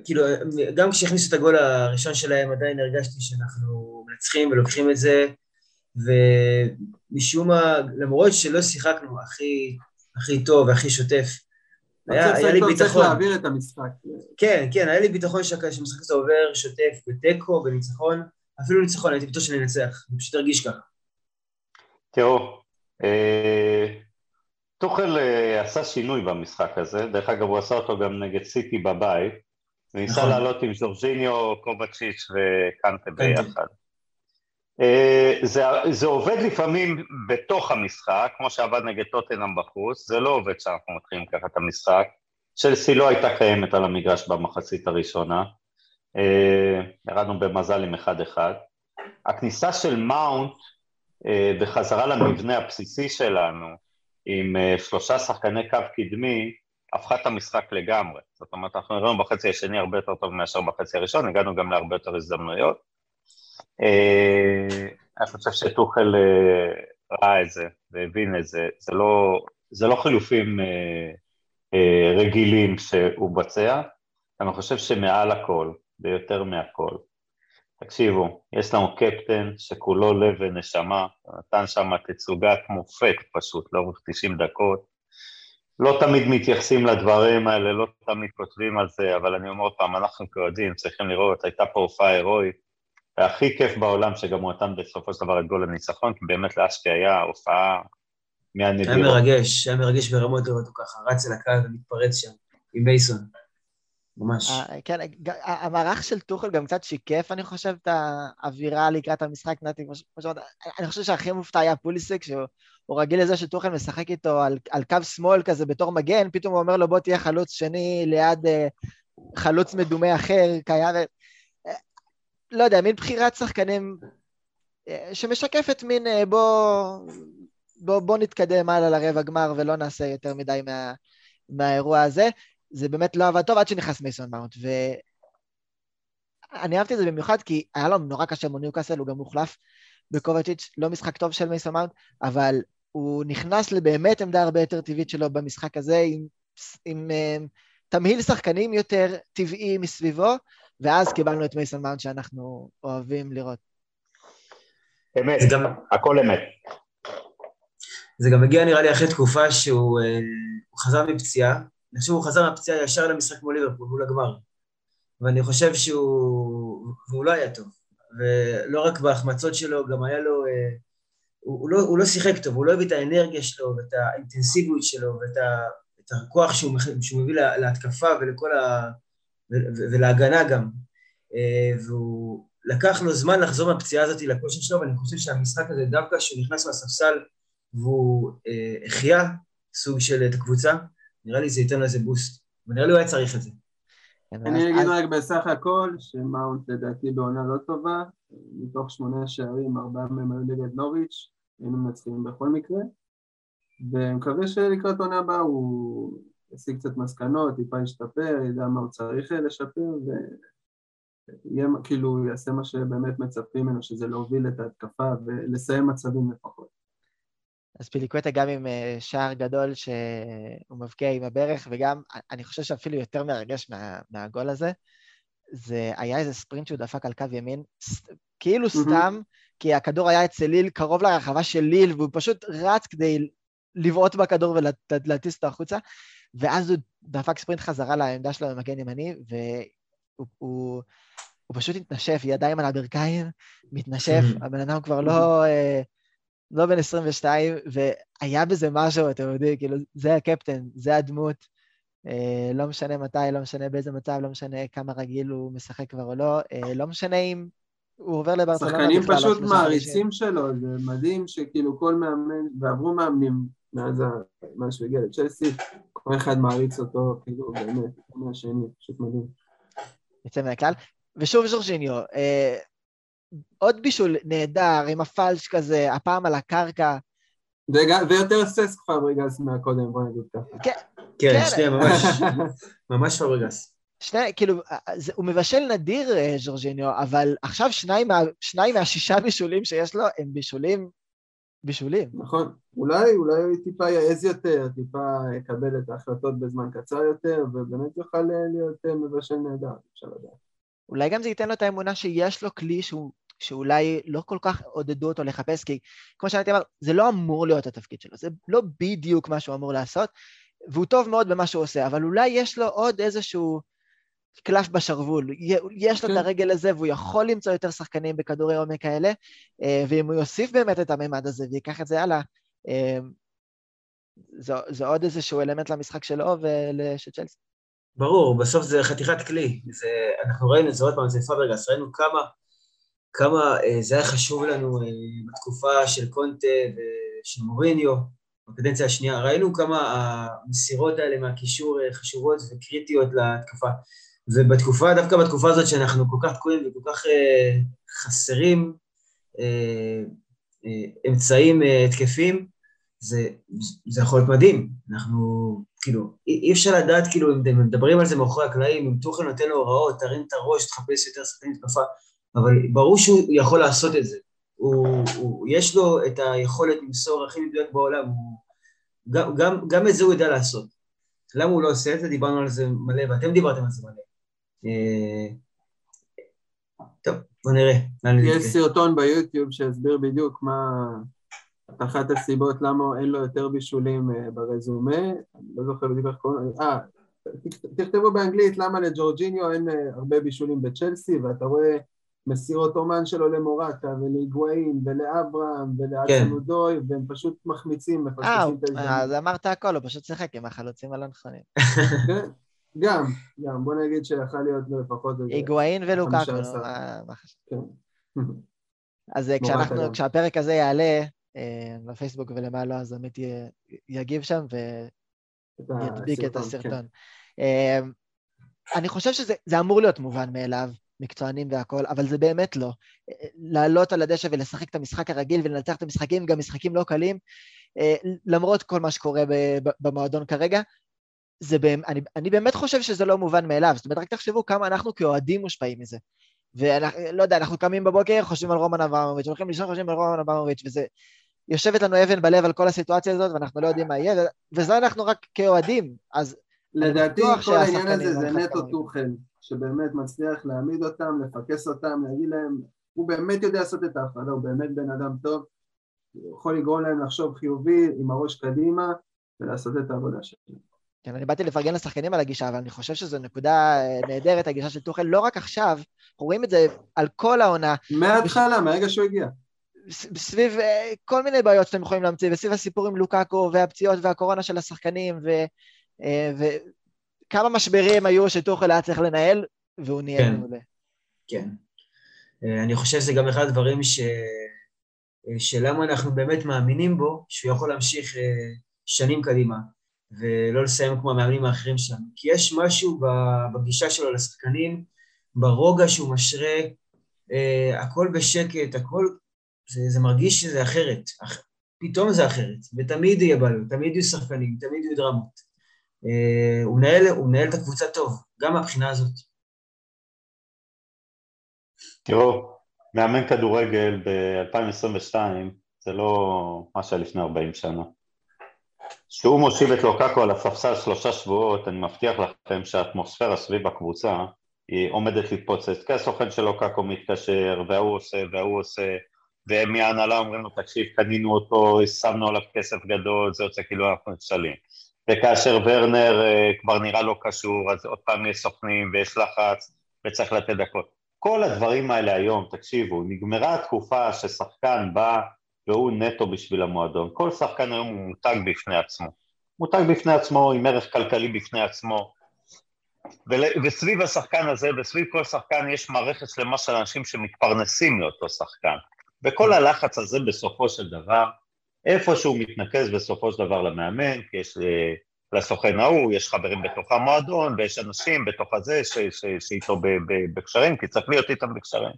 כאילו, גם כשהכניסו את הגול הראשון שלהם, עדיין הרגשתי שאנחנו מנצחים ולוקחים את זה, ומשום מה, למרות שלא שיחקנו הכי הכי טוב והכי שוטף. היה, היה לי ביטחון. צריך להעביר את המשחק. כן, כן, היה לי ביטחון שהמשחק הזה עובר שוטף בתיקו, בניצחון, אפילו ניצחון, הייתי בטוח שאני אנצח, אני פשוט ארגיש ככה. תראו, אה, טוחל אה, עשה שינוי במשחק הזה, דרך אגב הוא עשה אותו גם נגד סיטי בבית, וניסה נכון. לעלות עם ז'ורג'יניו, קובצ'יץ' וקנטה ביחד. אה, זה, זה עובד לפעמים בתוך המשחק, כמו שעבד נגד טוטנאם בחוץ, זה לא עובד כשאנחנו מתחילים ככה את המשחק. צ'לסי לא הייתה קיימת על המגרש במחצית הראשונה, אה, ירדנו במזל עם 1-1. הכניסה של מאונט אה, בחזרה למבנה הבסיסי שלנו, עם שלושה שחקני קו קדמי, הפכה את המשחק לגמרי. זאת אומרת, אנחנו נראינו בחצי השני הרבה יותר טוב מאשר בחצי הראשון, הגענו גם להרבה יותר הזדמנויות. אה, אני חושב שטוחל אה, ראה את זה והבין את זה, זה לא, זה לא חילופים אה, רגילים שהוא בצע, אני חושב שמעל הכל, ויותר מהכל, תקשיבו, יש לנו קפטן שכולו לב ונשמה, נתן שם תצוגת מופת פשוט לאורך 90 דקות, לא תמיד מתייחסים לדברים האלה, לא תמיד כותבים על זה, אבל אני אומר עוד פעם, אנחנו כאוהדים צריכים לראות, הייתה פה הופעה הירואית, הכי כיף בעולם שגם הוא נתן בסופו של דבר את גול הניצחון, כי באמת לאשקי היה הופעה מהנדירות. היה מרגש, היה מרגש ברמות לראות אותו ככה, רץ אל הקהל ומתפרץ שם. עם מייסון. ממש. אה, כן, המערך של טוחל גם קצת שיקף, אני חושב, את האווירה לקראת המשחק, נתי, כמו שאמרת, אני חושב שהכי מופתע היה פוליסיק, שהוא רגיל לזה שטוחל משחק איתו על, על קו שמאל כזה בתור מגן, פתאום הוא אומר לו בוא תהיה חלוץ שני ליד uh, חלוץ מדומה אחר, קיים, לא יודע, מין בחירת שחקנים uh, שמשקפת מין uh, בוא, בוא, בוא נתקדם הלאה לרבע גמר ולא נעשה יותר מדי מה, מהאירוע הזה. זה באמת לא עבד טוב עד שנכנס מייסון מאונט, ואני אהבתי את זה במיוחד כי היה לו נורא קשה מול ניוקאסל, הוא גם מוחלף בקובצ'יץ', לא משחק טוב של מייסון מאונט, אבל הוא נכנס לבאמת עמדה הרבה יותר טבעית שלו במשחק הזה, עם, עם עם um, תמהיל שחקנים יותר טבעי מסביבו, ואז קיבלנו את מייסון מאונט שאנחנו אוהבים לראות. אמת, גם... הכל אמת. זה גם הגיע נראה לי אחרי תקופה שהוא uh, חזר מפציעה, אני חושב שהוא חזר מהפציעה ישר למשחק מול ליברפול, מול הגמר. ואני חושב שהוא... והוא לא היה טוב. ולא רק בהחמצות שלו, גם היה לו... אה, הוא, הוא, לא, הוא לא שיחק טוב, הוא לא הביא את האנרגיה שלו ואת האינטנסיביות שלו ואת ה, את הכוח שהוא, שהוא מביא לה, להתקפה ולכל ה... ולהגנה גם. אה, והוא לקח לו זמן לחזור מהפציעה הזאת לכושר שלו, ואני חושב שהמשחק הזה, דווקא כשהוא נכנס לספסל והוא אה, החיה סוג של את הקבוצה, נראה לי זה ייתן לזה בוסט, ונראה לי הוא היה צריך את זה. אני אגיד רק בסך הכל, שמאונט לדעתי בעונה לא טובה, מתוך שמונה שערים, ארבעה מהם היו נגד נוריץ', היינו מנצחים בכל מקרה, ומקווה שלקראת עונה הבאה הוא ישיג קצת מסקנות, טיפה ישתפר, ידע מה הוא צריך לשפר, ויהיה, כאילו, יעשה מה שבאמת מצפים ממנו, שזה להוביל את ההתקפה ולסיים מצבים לפחות. אז פיליקווטה גם עם אה, שער גדול שהוא מבקיע עם הברך, וגם, אני חושב שאפילו יותר מרגש מה, מהגול הזה, זה היה איזה ספרינט שהוא דפק על קו ימין, כאילו סתם, כי הכדור היה אצל ליל, קרוב לרחבה של ליל, והוא פשוט רץ כדי לבעוט בכדור ולהטיס אותו החוצה, ואז הוא דפק ספרינט חזרה לעמדה שלו במגן ימני, והוא הוא, הוא פשוט התנשף, ידיים על הברכיים, מתנשף, הבן אדם כבר לא... אה, לא בן 22, והיה בזה משהו, אתם יודעים, כאילו, זה הקפטן, זה הדמות. אה, לא משנה מתי, לא משנה באיזה מצב, לא משנה כמה רגיל הוא משחק כבר או לא, אה, לא משנה אם הוא עובר לברצלונה שחקנים פשוט מעריצים שלו, זה מדהים שכאילו כל מאמן, ועברו מאמנים מאז מה שהוא הגיע לצ'לסי, כל אחד מעריץ אותו, כאילו, באמת, מהשני, פשוט מדהים. יוצא מהכלל. ושוב ז'ורג'יניו, אה, עוד בישול נהדר, עם הפלש כזה, הפעם על הקרקע. ויותר ססק פאברגאס מהקודם, בוא נגיד ככה. כן, כן, כן. שנייה, ממש, ממש פאברגאס. שני, כאילו, זה, הוא מבשל נדיר, אה, ז'ורג'יניו, אבל עכשיו שניים, מה, שניים מהשישה בישולים שיש לו הם בישולים, בישולים. נכון, אולי, אולי טיפה יעז יותר, טיפה יקבל את ההחלטות בזמן קצר יותר, ובאמת יוכל להיות אה, מבשל נהדר, אפשר לדעת. אולי גם זה ייתן לו את האמונה שיש לו כלי שהוא, שאולי לא כל כך עודדו אותו לחפש, כי כמו אומר, זה לא אמור להיות התפקיד שלו, זה לא בדיוק מה שהוא אמור לעשות, והוא טוב מאוד במה שהוא עושה, אבל אולי יש לו עוד איזשהו קלף בשרוול, יש לו את כן. הרגל הזה והוא יכול למצוא יותר שחקנים בכדורי עומק האלה, אה, ואם הוא יוסיף באמת את הממד הזה ויקח את זה הלאה, אה, זה, זה עוד איזשהו אלמנט למשחק שלו ושל צ'לסי. ברור, בסוף זה חתיכת כלי. זה, אנחנו ראינו את זה עוד פעם, זה פאברגס, ראינו כמה, כמה אה, זה היה חשוב לנו אה, בתקופה של קונטה ושל מוריניו, בקדנציה השנייה. ראינו כמה המסירות האלה מהקישור אה, חשובות וקריטיות להתקפה. ובתקופה, דווקא בתקופה הזאת שאנחנו כל כך תקועים וכל כך אה, חסרים אה, אה, אמצעים אה, התקפיים, זה, זה יכול להיות מדהים. אנחנו, כאילו, אי אפשר לדעת, כאילו, אם מדברים על זה מאחורי הקלעים, אם תוכן נותן לו הוראות, תרים את הראש, תחפש יותר שחקנים התקפה, אבל ברור שהוא יכול לעשות את זה. הוא, הוא, יש לו את היכולת למסור הכי מדויק בעולם, הוא, גם, גם, גם את זה הוא יודע לעשות. למה הוא לא עושה את זה? דיברנו על זה מלא, ואתם דיברתם על זה מלא. אה, טוב, בוא נראה. יש סרטון ביוטיוב שהסביר בדיוק מה... אחת הסיבות למה אין לו יותר בישולים אה, ברזומה, אני לא זוכר בדיוק איך קוראים, אה, תכתבו באנגלית למה לג'ורג'יניו אין אה, הרבה בישולים בצ'לסי, ואתה רואה מסירות אומן שלו למורטה ולהיגואין ולאברהם ולאצנודוי, כן. והם פשוט מחמיצים, אה, אז אמרת הכל, הוא פשוט שיחק עם החלוצים הלא נכונים. כן, גם, גם, בוא נגיד שיכול להיות לפחות... היגואין ולוקקו, מה חשבת? כן. אז כשאנחנו, כשהפרק הזה יעלה בפייסבוק ולמעלה, אז עמית יגיב שם וידביק את הסרטון. כן. אני חושב שזה אמור להיות מובן מאליו, מקצוענים והכול, אבל זה באמת לא. לעלות על הדשא ולשחק את המשחק הרגיל ולנצח את המשחקים, גם משחקים לא קלים, למרות כל מה שקורה במועדון כרגע, זה באמת, אני, אני באמת חושב שזה לא מובן מאליו, זאת אומרת, רק תחשבו כמה אנחנו כאוהדים מושפעים מזה. ואנחנו, לא יודע, אנחנו קמים בבוקר, חושבים על רומן אברמוביץ', הולכים לישון, חושבים על רומן אברמוביץ', וזה... יושבת לנו אבן בלב על כל הסיטואציה הזאת, ואנחנו לא יודעים מה יהיה, וזה אנחנו רק כאוהדים, אז... לדעתי כל העניין הזה זה נטו טוחן, שבאמת מצליח להעמיד אותם, לפקס אותם, להגיד להם, הוא באמת יודע לעשות את ההפרדה, הוא באמת בן אדם טוב, הוא יכול לגרום להם לחשוב חיובי, עם הראש קדימה, ולעשות את העבודה שלהם. כן, אני באתי לפרגן לשחקנים על הגישה, אבל אני חושב שזו נקודה אה, נהדרת, הגישה של טוחל, לא רק עכשיו, אנחנו רואים את זה על כל העונה. מההתחלה, מהרגע שהוא הגיע. סביב אה, כל מיני בעיות שאתם יכולים להמציא, וסביב הסיפור עם לוקאקו והפציעות והקורונה של השחקנים, ו, אה, וכמה משברים היו שטוחל היה צריך לנהל, והוא ניהל כן, מעולה. כן. אני חושב שזה גם אחד הדברים ש... שלמה אנחנו באמת מאמינים בו, שהוא יכול להמשיך שנים קדימה. ולא לסיים כמו המאמנים האחרים שלנו. כי יש משהו בגישה שלו לשחקנים, ברוגע שהוא משרה, אה, הכל בשקט, הכל, זה, זה מרגיש שזה אחרת. אח, פתאום זה אחרת, ותמיד יהיה בעיות, תמיד יהיו שחקנים, תמיד יהיו דרמות. אה, הוא, מנהל, הוא מנהל את הקבוצה טוב, גם מהבחינה הזאת. תראו, מאמן כדורגל ב-2022 זה לא מה שהיה לפני 40 שנה. כשהוא מושיב את לוקקו על הספסל שלושה שבועות, אני מבטיח לכם שהאטמוספירה סביב הקבוצה היא עומדת להתפוצץ, כי הסוכן של לוקקו מתקשר, וההוא עושה, וההוא עושה, והם מההנהלה אומרים לו, תקשיב, קנינו אותו, שמנו עליו כסף גדול, זה יוצא כאילו אנחנו נכשלים. וכאשר ורנר uh, כבר נראה לא קשור, אז עוד פעם יש סוכנים ויש לחץ וצריך לתת דקות. כל הדברים האלה היום, תקשיבו, נגמרה התקופה ששחקן בא והוא נטו בשביל המועדון. כל שחקן היום הוא מותג בפני עצמו. מותג בפני עצמו עם ערך כלכלי בפני עצמו. ול, וסביב השחקן הזה, וסביב כל שחקן יש מערכת שלמה של אנשים שמתפרנסים מאותו שחקן. וכל הלחץ הזה בסופו של דבר, איפה שהוא מתנקז בסופו של דבר למאמן, כי יש אה, לסוכן ההוא, יש חברים בתוך המועדון, ויש אנשים בתוך הזה שאיתו בקשרים, כי צריך להיות איתם בקשרים.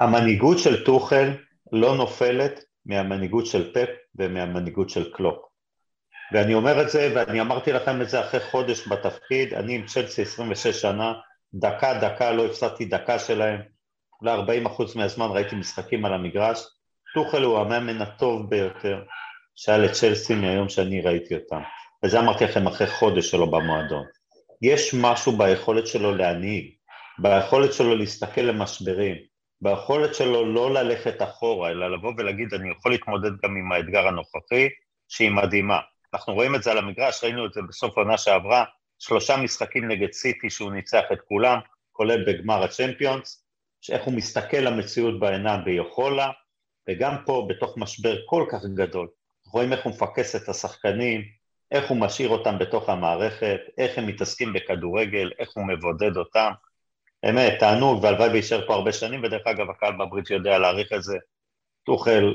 המנהיגות של טוחל לא נופלת מהמנהיגות של פפ ומהמנהיגות של קלופ. ואני אומר את זה, ואני אמרתי לכם את זה אחרי חודש בתפקיד, אני עם צ'לסי 26 שנה, דקה דקה לא הפסדתי דקה שלהם, אולי 40 אחוז מהזמן ראיתי משחקים על המגרש, טוחל הוא המאמן הטוב ביותר שהיה לצ'לסי מהיום שאני ראיתי אותם, וזה אמרתי לכם אחרי חודש שלו במועדון. יש משהו ביכולת שלו להנהיג, ביכולת שלו להסתכל למשברים, ביכולת שלו לא ללכת אחורה, אלא לבוא ולהגיד, אני יכול להתמודד גם עם האתגר הנוכחי, שהיא מדהימה. אנחנו רואים את זה על המגרש, ראינו את זה בסוף העונה שעברה, שלושה משחקים נגד סיטי שהוא ניצח את כולם, כולל בגמר הצ'מפיונס, שאיך הוא מסתכל למציאות בעיניים ויכול לה, וגם פה, בתוך משבר כל כך גדול, רואים איך הוא מפקס את השחקנים, איך הוא משאיר אותם בתוך המערכת, איך הם מתעסקים בכדורגל, איך הוא מבודד אותם. אמת, תענוג, והלוואי ויישאר פה הרבה שנים, ודרך אגב, הקהל בברית יודע להעריך את זה. טוחל,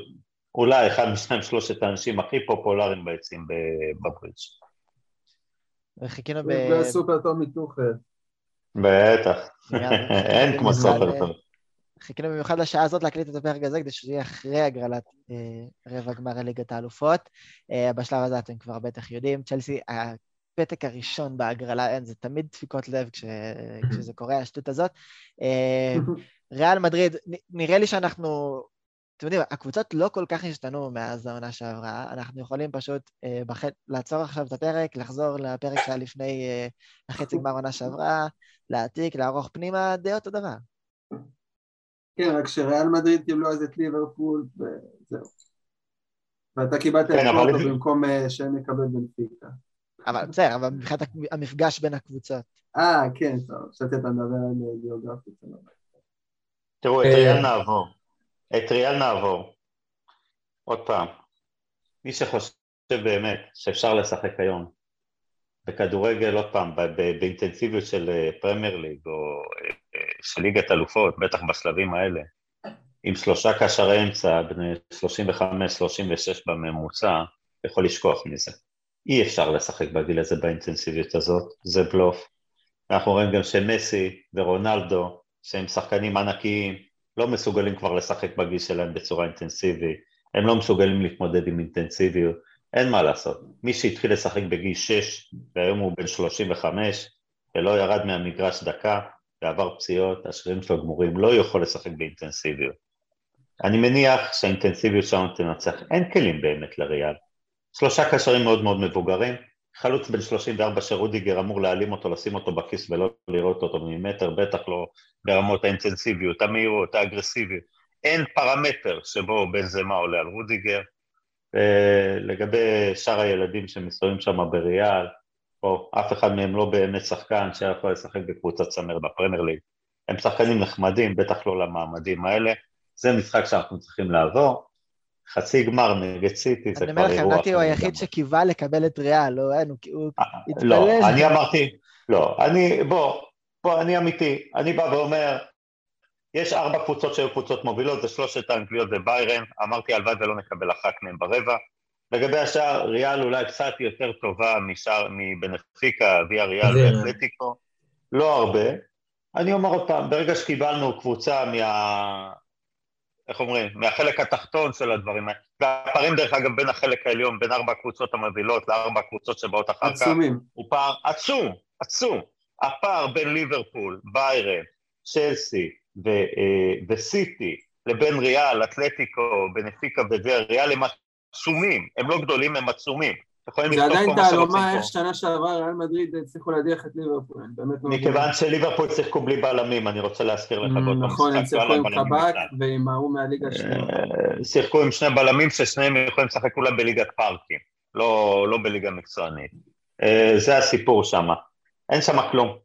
אולי אחד משניים שלושת האנשים הכי פופולריים בעצים בברית. וחיכינו ב... זה סופר טוב מטוחל. בטח, אין כמו סופר טוב. חיכינו במיוחד לשעה הזאת להקליט את הפרק הזה, כדי שזה יהיה אחרי הגרלת אה, רבע גמר ליגת האלופות. אה, בשלב הזה אתם כבר בטח יודעים, צ'לסי הפתק הראשון בהגרלה, אין, זה תמיד דפיקות לב כש, כשזה קורה, השטות הזאת. אה, ריאל מדריד, נראה לי שאנחנו, אתם יודעים, הקבוצות לא כל כך השתנו מאז העונה שעברה, אנחנו יכולים פשוט אה, בח... לעצור עכשיו את הפרק, לחזור לפרק שהיה לפני אה, החצי גמר העונה שעברה, להעתיק, לערוך פנימה, די אותו דבר. כן, רק שריאל מדריד קיבלו אז את ליברפול, וזהו. ואתה קיבלת את פורטו כן, במקום שהם יקבל בנפיקה. אבל בסדר, אבל מבחינת המפגש בין הקבוצות. אה, כן, טוב, חשבתי אתה מדבר על גיאוגרפית. תראו, את ריאל נעבור. את ריאל נעבור. עוד פעם, מי שחושב באמת שאפשר לשחק היום בכדורגל, עוד פעם, באינטנסיביות של פרמייר ליג או של ליגת אלופות, בטח בשלבים האלה, עם שלושה קשרי אמצע, בני 35-36 בממוצע, יכול לשכוח מזה. אי אפשר לשחק בגיל הזה באינטנסיביות הזאת, זה בלוף. אנחנו רואים גם שמסי ורונלדו, שהם שחקנים ענקיים, לא מסוגלים כבר לשחק בגיל שלהם בצורה אינטנסיבית, הם לא מסוגלים להתמודד עם אינטנסיביות, אין מה לעשות. מי שהתחיל לשחק בגיל 6 והיום הוא בן 35 ולא ירד מהמגרש דקה ועבר פציעות, השרירים שלו גמורים, לא יכול לשחק באינטנסיביות. אני מניח שהאינטנסיביות שלנו תנצח, אין כלים באמת לריאל. שלושה קשרים מאוד מאוד מבוגרים, חלוץ בן 34 שרודיגר אמור להעלים אותו, לשים אותו בכיס ולא לראות אותו ממטר, בטח לא ברמות האינטנסיביות, המהירות, האגרסיביות. אין פרמטר שבו בן זמה עולה על רודיגר. לגבי שאר הילדים שמסתובבים שם בריאל, או אף אחד מהם לא באמת שחקן שיכול לשחק בקבוצת צמר בפרמייר ליג. הם שחקנים נחמדים, בטח לא למעמדים האלה. זה משחק שאנחנו צריכים לעבור. חצי גמר נגד סיטי, זה כבר אירוע. אני אומר לכם, נתי הוא היחיד שקיווה לקבל את ריאל, לא, הוא אה, התפלל. לא, אני אמרתי, לא, אני, בוא, בוא, אני אמיתי, אני בא ואומר, יש ארבע קבוצות שהיו קבוצות מובילות, זה שלושת האנגליות וביירן, אמרתי הלוואי ולא נקבל אחת מהן ברבע. לגבי השאר, ריאל אולי קצת יותר טובה משאר, מבנפיקה, ויה ריאל ואתלטיקו, לא הרבה. אני אומר עוד פעם, ברגע שקיבלנו קבוצה מה... איך אומרים, מהחלק התחתון של הדברים האלה. והפערים דרך אגב בין החלק העליון, בין ארבע הקבוצות המובילות לארבע הקבוצות שבאות אחר כך, הוא פער עצום, עצום. הפער בין ליברפול, ביירן, צ'לסי אה, וסיטי לבין ריאל, אתלטיקו, בנפיקה וויה, ריאל הם עצומים, הם לא גדולים, הם עצומים. זה עדיין תעלומה איך שנה שעברה ריאל מדריד הצליחו להדיח את ליברפול, אני באמת לא... מכיוון שליברפול שיחקו בלי בלמים, אני רוצה להזכיר לך באותו משחק. נכון, הם שיחקו עם קבק ועם ההוא מהליגה השנייה. אה, שיחקו עם שני בלמים ששניהם יכולים לשחק אולי בליגת פארקים, לא, לא בליגה מקצוענית. אה, זה הסיפור שם. אין שם כלום.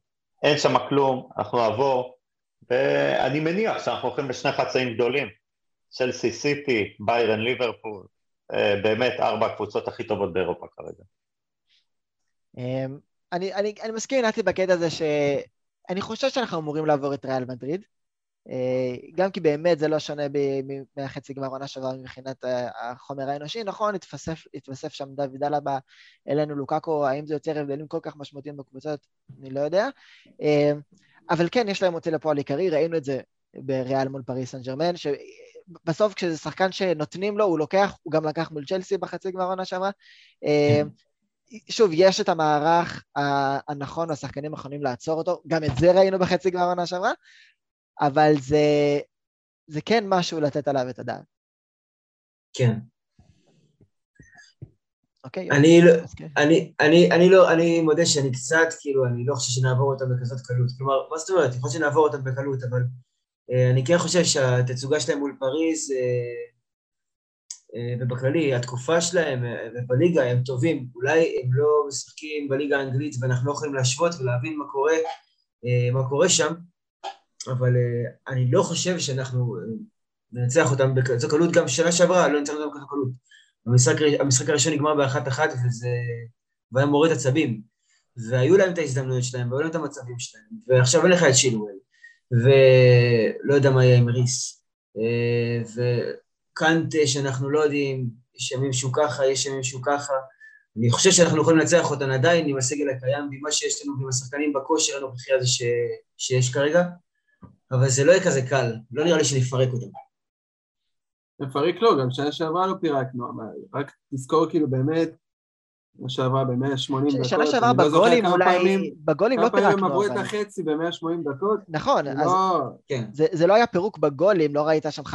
אין שם כלום, אנחנו נעבור, ואני מניח שאנחנו הולכים לשני חצאים גדולים. צ'לסי סיטי, ביירן ליברפול, באמת ארבע הקבוצות הכי טובות באירופה כרגע. אמ, אני, אני, אני מסכים עם נתי בקטע הזה שאני חושב שאנחנו אמורים לעבור את ריאל מדריד, אה, גם כי באמת זה לא שונה מהחצי גמר עונה שעברה מבחינת החומר האנושי, נכון, התווסף, התווסף שם דוד אלבה אלינו לוקאקו, האם זה יוצר הבדלים כל כך משמעותיים בקבוצות, אני לא יודע, אמ, אבל כן, יש להם מוציא לפועל עיקרי, ראינו את זה בריאל מול פריס סן ג'רמן, בסוף כשזה שחקן שנותנים לו, הוא לוקח, הוא גם לקח מול צ'לסי בחצי גמר עונה שעברה. אה, שוב, יש את המערך הנכון, השחקנים יכולים לעצור אותו, גם את זה ראינו בחצי גמר עונה שעברה, אבל זה, זה כן משהו לתת עליו את הדעת. כן. אוקיי, אני, לא, כן. אני, אני, אני לא, אני מודה שאני קצת, כאילו, אני לא חושב שנעבור אותם בכזאת קלות. כלומר, מה זאת אומרת? יכול להיות שנעבור אותם בקלות, אבל אני כן חושב שהתצוגה שלהם מול פריז, אה, אה, ובכללי, התקופה שלהם ובליגה הם טובים. אולי הם לא משחקים בליגה האנגלית ואנחנו לא יכולים להשוות ולהבין מה קורה, מה קורה שם, אבל אני לא חושב שאנחנו ננצח אותם בכזו קלות, גם שנה שעברה לא ננצח אותם בכזו קלות. המשחק, המשחק הראשון נגמר באחת אחת וזה... והיה מוריד עצבים. והיו להם את ההזדמנויות שלהם, והיו להם את המצבים שלהם, ועכשיו אין לך את שילואל. ולא יודע מה יהיה עם ריס. אה, וקנטה שאנחנו לא יודעים, יש ימים שהוא ככה, יש ימים שהוא ככה. אני חושב שאנחנו יכולים לנצח אותן עדיין עם הסגל הקיים, ועם מה שיש לנו ועם השחקנים בכושר הנוכחי הזה ש... שיש כרגע, אבל זה לא יהיה כזה קל, לא נראה לי שנפרק אותם. נפרק לא, גם שנה שעברה לא פירקנו, אבל רק תזכור כאילו באמת שעברה ב-180 דקות. שנה שעברה לא בגולים אולי, בגולים לא פירקנו. כמה פעמים עברו את החצי ב-180 דקות? נכון, אז לא- כן. זה לא היה פירוק בגולים, לא ראית שם 5-0,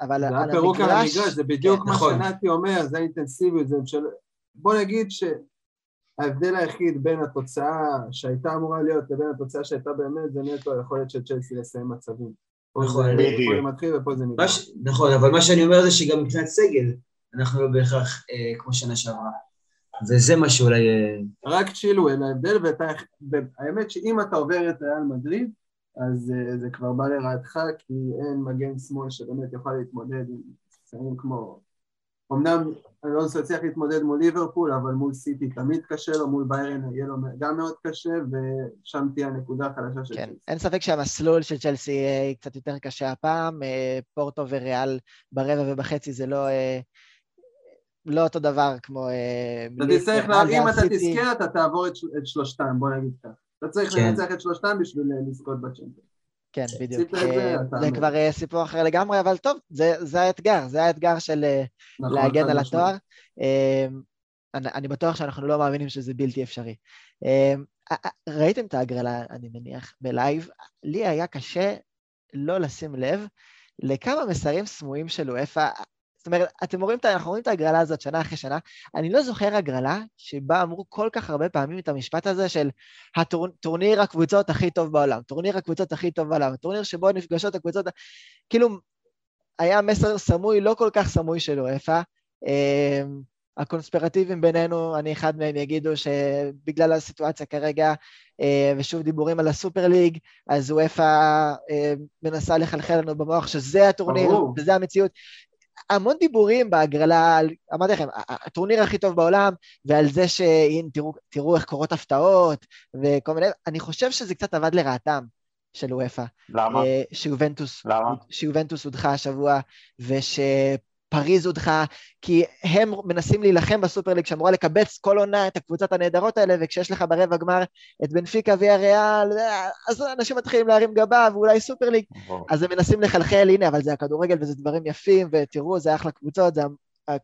אבל על המגרש... זה היה פירוק על המגרש, זה בדיוק כן, מה נכון. שנתי אומר, זה אינטנסיביות, זה של... בוא נגיד שההבדל היחיד בין התוצאה שהייתה אמורה להיות לבין התוצאה שהייתה באמת, זה נטו היכולת של צ'לסי לסיים מצבים. נכון, בדיוק. נכון, אבל מה שאני אומר זה שגם מבחינת סגל, אנחנו לא בהכרח אה, כמו שנה שעברה. וזה מה שאולי... אה, רק צ'ילואל ההבדל, והאמת שאם אתה עובר את ריאל מדריד, אז uh, זה כבר בא לרעתך, כי אין מגן שמאל שבאמת יכול להתמודד עם שחקנים כמו אמנם אלונסו הצליח להתמודד מול ליברפול, אבל מול סיטי תמיד קשה לו, מול ביירן יהיה לו גם מאוד קשה, ושם תהיה הנקודה החדשה של כן, צ'לסי. אין ספק שהמסלול של צ'לסי יהיה קצת יותר קשה הפעם, אה, פורטו וריאל ברבע ובחצי זה לא... אה, לא אותו דבר כמו... אה, אתה תצטרך, אם אתה תזכה, אתה תעבור את שלושתם, בוא נגיד כך. אתה צריך כן. לנצח את שלושתם בשביל לזכות בצ'מפיון. כן, בדיוק. זה כבר סיפור אחר לגמרי, אבל טוב, זה האתגר, זה האתגר של נכון, להגן על התואר. אני, אני בטוח שאנחנו לא מאמינים שזה בלתי אפשרי. ראיתם את ההגרלה, אני מניח, בלייב? לי היה קשה לא לשים לב לכמה מסרים סמויים של וופא. זאת אומרת, אתם רואים, אנחנו רואים את ההגרלה הזאת שנה אחרי שנה, אני לא זוכר הגרלה שבה אמרו כל כך הרבה פעמים את המשפט הזה של הטורניר הקבוצות הכי טוב בעולם, טורניר הקבוצות הכי טוב בעולם, הטורניר שבו נפגשות הקבוצות, כאילו, היה מסר סמוי, לא כל כך סמוי של וופא. אמ, הקונספירטיביים בינינו, אני אחד מהם יגידו שבגלל הסיטואציה כרגע, אה, ושוב דיבורים על הסופר ליג, אז וופא אה, מנסה לחלחל לנו במוח שזה הטורניר, ברור. וזה המציאות. המון דיבורים בהגרלה, אמרתי לכם, הטורניר הכי טוב בעולם, ועל זה שהנה, תראו, תראו איך קורות הפתעות, וכל מיני, אני חושב שזה קצת עבד לרעתם. של וופא. למה? אה, שיובנטוס, למה? שיובנטוס הודחה השבוע, וש... פריז הודחה, כי הם מנסים להילחם בסופרליג שאמורה לקבץ כל עונה את הקבוצות הנהדרות האלה, וכשיש לך ברבע גמר את בנפיקה ויה ריאל, אז אנשים מתחילים להרים גבה, ואולי סופרליג, אז הם מנסים לחלחל, הנה, אבל זה הכדורגל וזה דברים יפים, ותראו, זה אחלה קבוצות, זה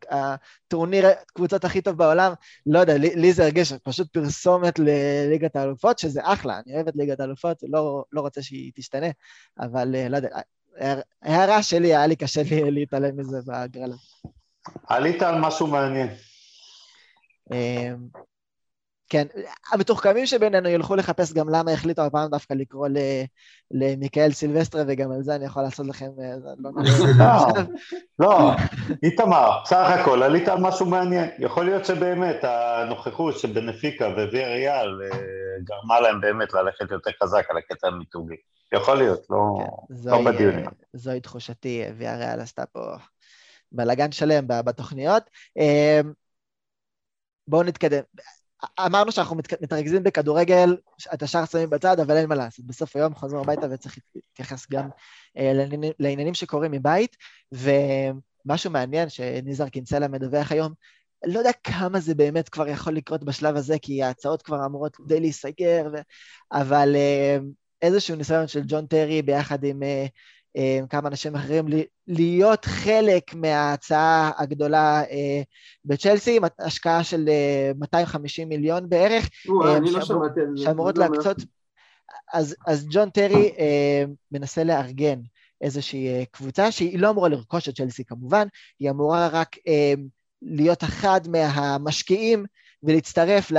הטורניר קבוצות הכי טוב בעולם, לא יודע, לי, לי זה הרגיש פשוט פרסומת לליגת האלופות, שזה אחלה, אני אוהב את ליגת האלופות, לא, לא רוצה שהיא תשתנה, אבל לא יודע, הערה שלי, היה לי קשה לי להתעלם מזה בהגרלה. עלית על משהו מעניין. אמ, כן, המתוחכמים שבינינו ילכו לחפש גם למה החליטו הפעם דווקא לקרוא למיקאל סילבסטרה, וגם על זה אני יכול לעשות לכם... אה, לא, לא, לא, איתמר, בסך הכל עלית על משהו מעניין. יכול להיות שבאמת הנוכחות של בנפיקה וויאריאל אה, גרמה להם באמת ללכת יותר חזק על הקטע המיתוגי. יכול להיות, לא, כן, לא בדיונים. זוהי תחושתי, ויאריאל עשתה פה בלאגן שלם בתוכניות. אמ, בואו נתקדם. אמרנו שאנחנו מתרכזים בכדורגל, את השאר שמים בצד, אבל אין מה לעשות. בסוף היום חוזרים הביתה וצריך להתייחס גם אה, לעניינים שקורים מבית, ומשהו מעניין שניזר קינסלה מדווח היום, לא יודע כמה זה באמת כבר יכול לקרות בשלב הזה, כי ההצעות כבר אמורות די להיסגר, ו... אבל אה, איזשהו ניסיון של ג'ון טרי ביחד עם אה, אה, כמה אנשים אחרים, להיות חלק מההצעה הגדולה אה, בצ'לסי, השקעה של 250 מיליון בערך. לא. שאמורות להקצות... אז, אז ג'ון טרי מנסה לארגן איזושהי קבוצה שהיא לא אמורה לרכוש את צ'לסי כמובן, היא אמורה רק להיות אחד מהמשקיעים ולהצטרף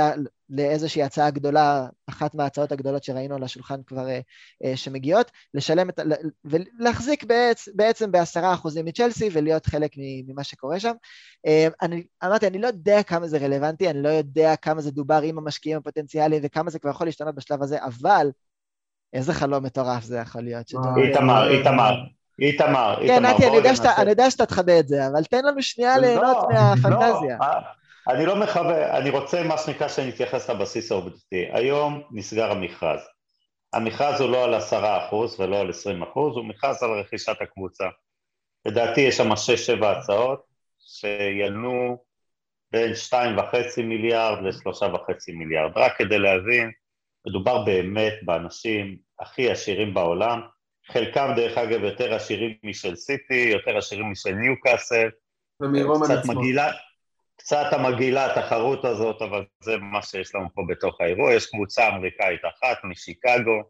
לאיזושהי הצעה גדולה, אחת מההצעות הגדולות שראינו על השולחן כבר אה, אה, שמגיעות, לשלם את, ולהחזיק בעצ, בעצם בעשרה אחוזים מצ'לסי ולהיות חלק ממה שקורה שם. אה, אני אמרתי, אני לא יודע כמה זה רלוונטי, אני לא יודע כמה זה דובר עם המשקיעים הפוטנציאליים וכמה זה כבר יכול להשתנות בשלב הזה, אבל איזה חלום מטורף זה יכול להיות. איתמר, איתמר. איתמר, איתמר. כן, נתי, אני יודע שאתה תחווה את זה, אבל תן לנו שנייה לא, ליהנות מהפנטזיה. אני לא מכוון, אני רוצה מה שנקרא שאני אתייחס לבסיס העובדתי. היום נסגר המכרז. המכרז הוא לא על עשרה אחוז ולא על עשרים אחוז, הוא מכרז על רכישת הקבוצה. לדעתי יש שם שש-שבע הצעות שינועו בין שתיים וחצי מיליארד לשלושה וחצי מיליארד. רק כדי להבין, מדובר באמת באנשים הכי עשירים בעולם, חלקם דרך אגב יותר עשירים משל סיטי, יותר עשירים משל ניוקאסל, ומרומן עצמו. מגילה, קצת המגעילה התחרות הזאת, אבל זה מה שיש לנו פה בתוך האירוע. יש קבוצה אמריקאית אחת משיקגו,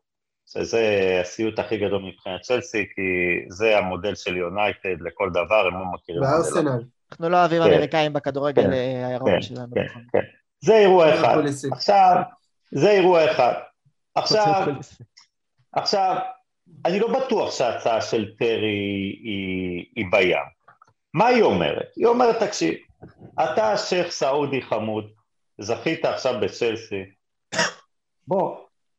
שזה הסיוט הכי גדול מבחינת צ'לסי, כי זה המודל של יונייטד לכל דבר, הם לא מכירים... בארסנל. אנחנו לא אוהבים כן. אמריקאים בכדורגל כן, אה, האירופי כן, שלנו. כן, נכון. כן. זה אירוע אחד. עכשיו, זה אירוע אחד. עכשיו, עכשיו, אני לא בטוח שההצעה של טרי היא, היא בים. מה היא אומרת? היא אומרת, תקשיב, אתה שייח' סעודי חמוד, זכית עכשיו בצ'לסי, בוא,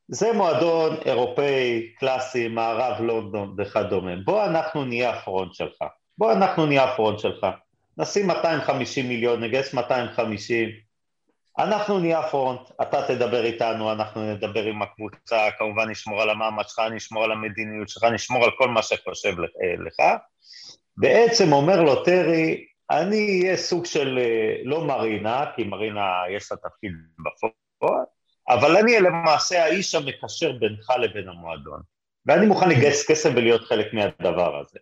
זה מועדון אירופאי, קלאסי, מערב לונדון וכדומה, בוא אנחנו נהיה ה front שלך, בוא אנחנו נהיה ה front שלך, נשים 250 מיליון, נגייס 250, אנחנו נהיה front, אתה תדבר איתנו, אנחנו נדבר עם הקבוצה, כמובן נשמור על המאמץ שלך, נשמור על המדיניות שלך, נשמור על כל מה שחשוב לך. בעצם אומר לו טרי, אני אהיה סוג של, אה, לא מרינה, כי מרינה יש לה תפקיד בפועל, אבל אני למעשה האיש המקשר בינך לבין המועדון. ואני מוכן לגייס כסף ולהיות חלק מהדבר הזה.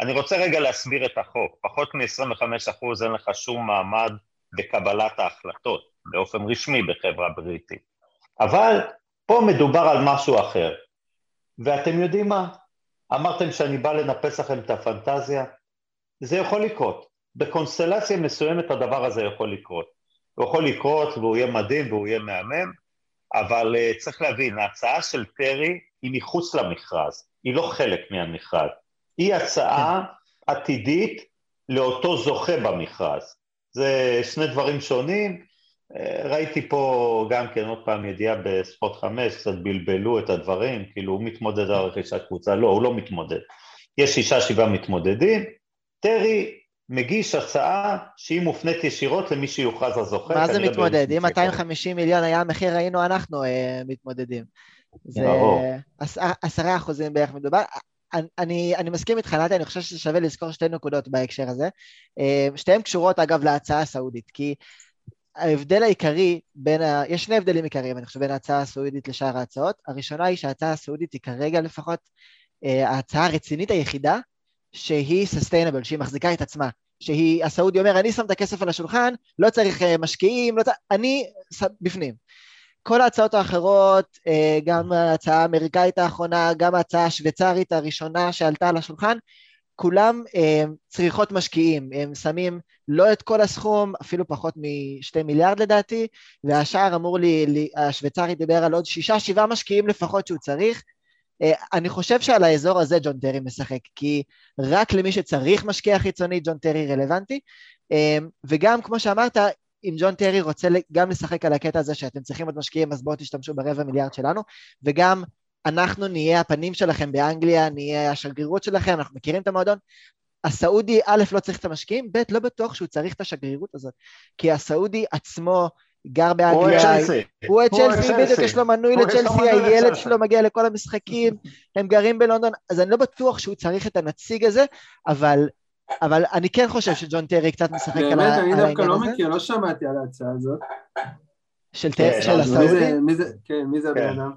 אני רוצה רגע להסביר את החוק. פחות מ-25% אין לך שום מעמד בקבלת ההחלטות, באופן רשמי בחברה בריטית. אבל פה מדובר על משהו אחר. ואתם יודעים מה? אמרתם שאני בא לנפץ לכם את הפנטזיה? זה יכול לקרות. בקונסטלציה מסוימת הדבר הזה יכול לקרות. הוא יכול לקרות והוא יהיה מדהים והוא יהיה מהמם, אבל uh, צריך להבין, ההצעה של טרי היא מחוץ למכרז, היא לא חלק מהמכרז. היא הצעה עתידית לאותו זוכה במכרז. זה שני דברים שונים. אה, ראיתי פה גם כן עוד פעם ידיעה בספורט חמש, קצת בלבלו את הדברים, כאילו הוא מתמודד על רכישת קבוצה, לא, הוא לא מתמודד. יש שישה שבעה מתמודדים, טרי מגיש הצעה שהיא מופנית ישירות למי שיוכרז הזוכה. מה זה מתמודד? אם 250 מיליון היה המחיר, היינו אנחנו אה, מתמודדים. זה עשרה אחוזים בערך מדובר. אני, אני מסכים איתך, נתי, אני חושב ששווה לזכור שתי נקודות בהקשר הזה. אה, שתיהן קשורות אגב להצעה הסעודית, כי ההבדל העיקרי בין, ה... יש שני הבדלים עיקריים, אני חושב, בין ההצעה הסעודית לשאר ההצעות. הראשונה היא שההצעה הסעודית היא כרגע לפחות אה, ההצעה הרצינית היחידה שהיא סוסטיינבל, שהיא מחזיקה את עצמה. שהיא, הסעודי אומר, אני שם את הכסף על השולחן, לא צריך אה, משקיעים, לא צריך, אני בפנים. כל ההצעות האחרות, אה, גם ההצעה האמריקאית האחרונה, גם ההצעה השוויצרית הראשונה שעלתה על השולחן, כולם אה, צריכות משקיעים, הם שמים לא את כל הסכום, אפילו פחות משתי מיליארד לדעתי, והשאר אמור לי, השוויצרי דיבר על עוד שישה, שבעה משקיעים לפחות שהוא צריך. אה, אני חושב שעל האזור הזה ג'ון טרי משחק, כי רק למי שצריך משקיע חיצוני, ג'ון טרי רלוונטי, וגם כמו שאמרת, אם ג'ון טרי רוצה גם לשחק על הקטע הזה שאתם צריכים עוד משקיעים, אז בואו תשתמשו ברבע מיליארד שלנו, וגם אנחנו נהיה הפנים שלכם באנגליה, נהיה השגרירות שלכם, אנחנו מכירים את המועדון. הסעודי, א', לא צריך את המשקיעים, ב', לא בטוח שהוא צריך את השגרירות הזאת, כי הסעודי עצמו גר באנגליה, הוא את צ'לסי, בדיוק יש לו מנוי לצ'לסי, הילד שלו מגיע לכל המשחקים, הם גרים בלונדון, אז אני לא בטוח שהוא צריך את הנציג הזה, אבל אבל אני כן חושב שג'ון טרי קצת משחק על העניין הזה. באמת, אני דווקא לא מכיר, לא שמעתי על ההצעה הזאת. של הסעודי? כן, מי זה הבן אדם?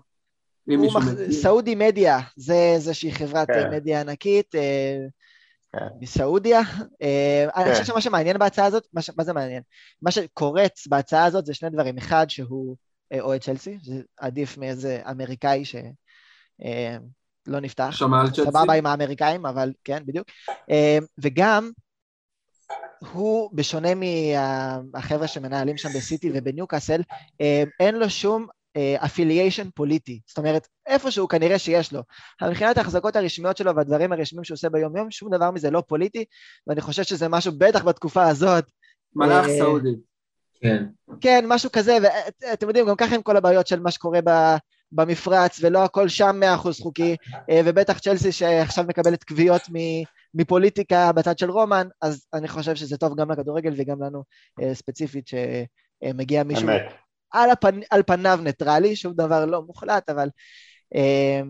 סעודי מדיה, זה איזושהי חברת כן. מדיה ענקית אה, כן. מסעודיה. אה, אני חושב שמה שמעניין בהצעה הזאת, מה זה מעניין? מה שקורץ בהצעה הזאת זה שני דברים. אחד, שהוא אה, אוהד צ'לסי, זה עדיף מאיזה אמריקאי ש... לא נפתח. שמע על צ'לסי. סבבה עם האמריקאים, אבל כן, בדיוק. אה, וגם, הוא, בשונה מהחבר'ה שמנהלים שם בסיטי ובניוקאסל, אה, אין לו שום אפיליישן אה, פוליטי. זאת אומרת, איפשהו כנראה שיש לו. אבל מבחינת ההחזקות הרשמיות שלו והדברים הרשמיים שהוא עושה ביום-יום, שום דבר מזה לא פוליטי, ואני חושב שזה משהו, בטח בתקופה הזאת. מלאך סעודי. כן. כן, משהו כזה, ואתם יודעים, גם ככה עם כל הבעיות של מה שקורה. במפרץ ולא הכל שם מאה אחוז חוקי אה, ובטח צ'לסי שעכשיו מקבלת קביעות מפוליטיקה בצד של רומן אז אני חושב שזה טוב גם לכדורגל וגם לנו אה, ספציפית שמגיע מישהו על, הפנ... על פניו ניטרלי שום דבר לא מוחלט אבל אה,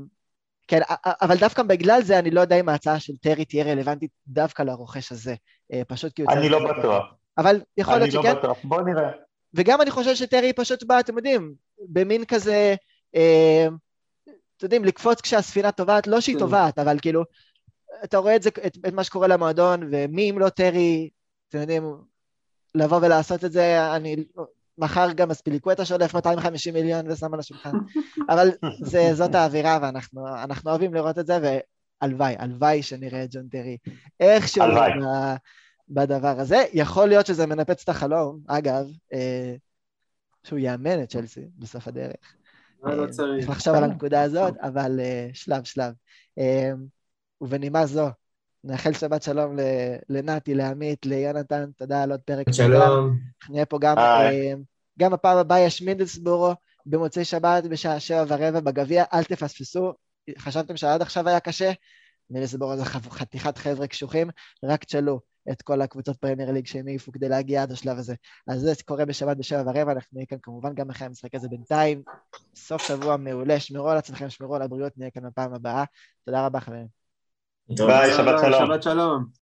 כן, אבל דווקא בגלל זה אני לא יודע אם ההצעה של טרי תהיה רלוונטית דווקא לרוכש הזה, פשוט כי הוא... אני לא בטוח. אבל יכול להיות שכן. אני לא בטוח, בוא נראה. וגם אני חושב שטרי פשוט בא, אתם יודעים, במין כזה אה, אתם יודעים, לקפוץ כשהספינה טובעת, לא שהיא כן. טובעת, אבל כאילו, אתה רואה את זה, את, את מה שקורה למועדון, ומי אם לא טרי, אתם יודעים, לבוא ולעשות את זה, אני, מחר גם אספיליקווטה שולף 250 מיליון ושם על השולחן, אבל זה, זאת האווירה, ואנחנו אוהבים לראות את זה, והלוואי, הלוואי שנראה את ג'ון טרי איכשהו בדבר הזה. יכול להיות שזה מנפץ את החלום, אגב, אה, שהוא יאמן את צ'לסי בסוף הדרך. לא אה, צריך לחשוב על הנקודה הזאת, אבל אה, שלב שלב. אה, ובנימה זו, נאחל שבת שלום לנתי, לעמית, ליונתן, תודה על עוד פרק. שלום. נהיה פה גם, גם הפעם הבאה יש מידלסברו במוצאי שבת בשעה שבע ורבע בגביע, אל תפספסו. חשבתם שעד עכשיו היה קשה? מידלסברו זה חתיכת חבר'ה קשוחים, רק תשאלו. את כל הקבוצות Premier League שהם העיפו כדי להגיע עד השלב הזה. אז זה קורה בשבת בשבע ורבע, אנחנו נהיה כאן כמובן גם אחרי המשחק הזה בינתיים. סוף שבוע מעולה, שמרו על עצמכם, שמרו על הבריאות, נהיה כאן בפעם הבאה. תודה רבה חברים. ביי, שבת שלום. שבת שלום.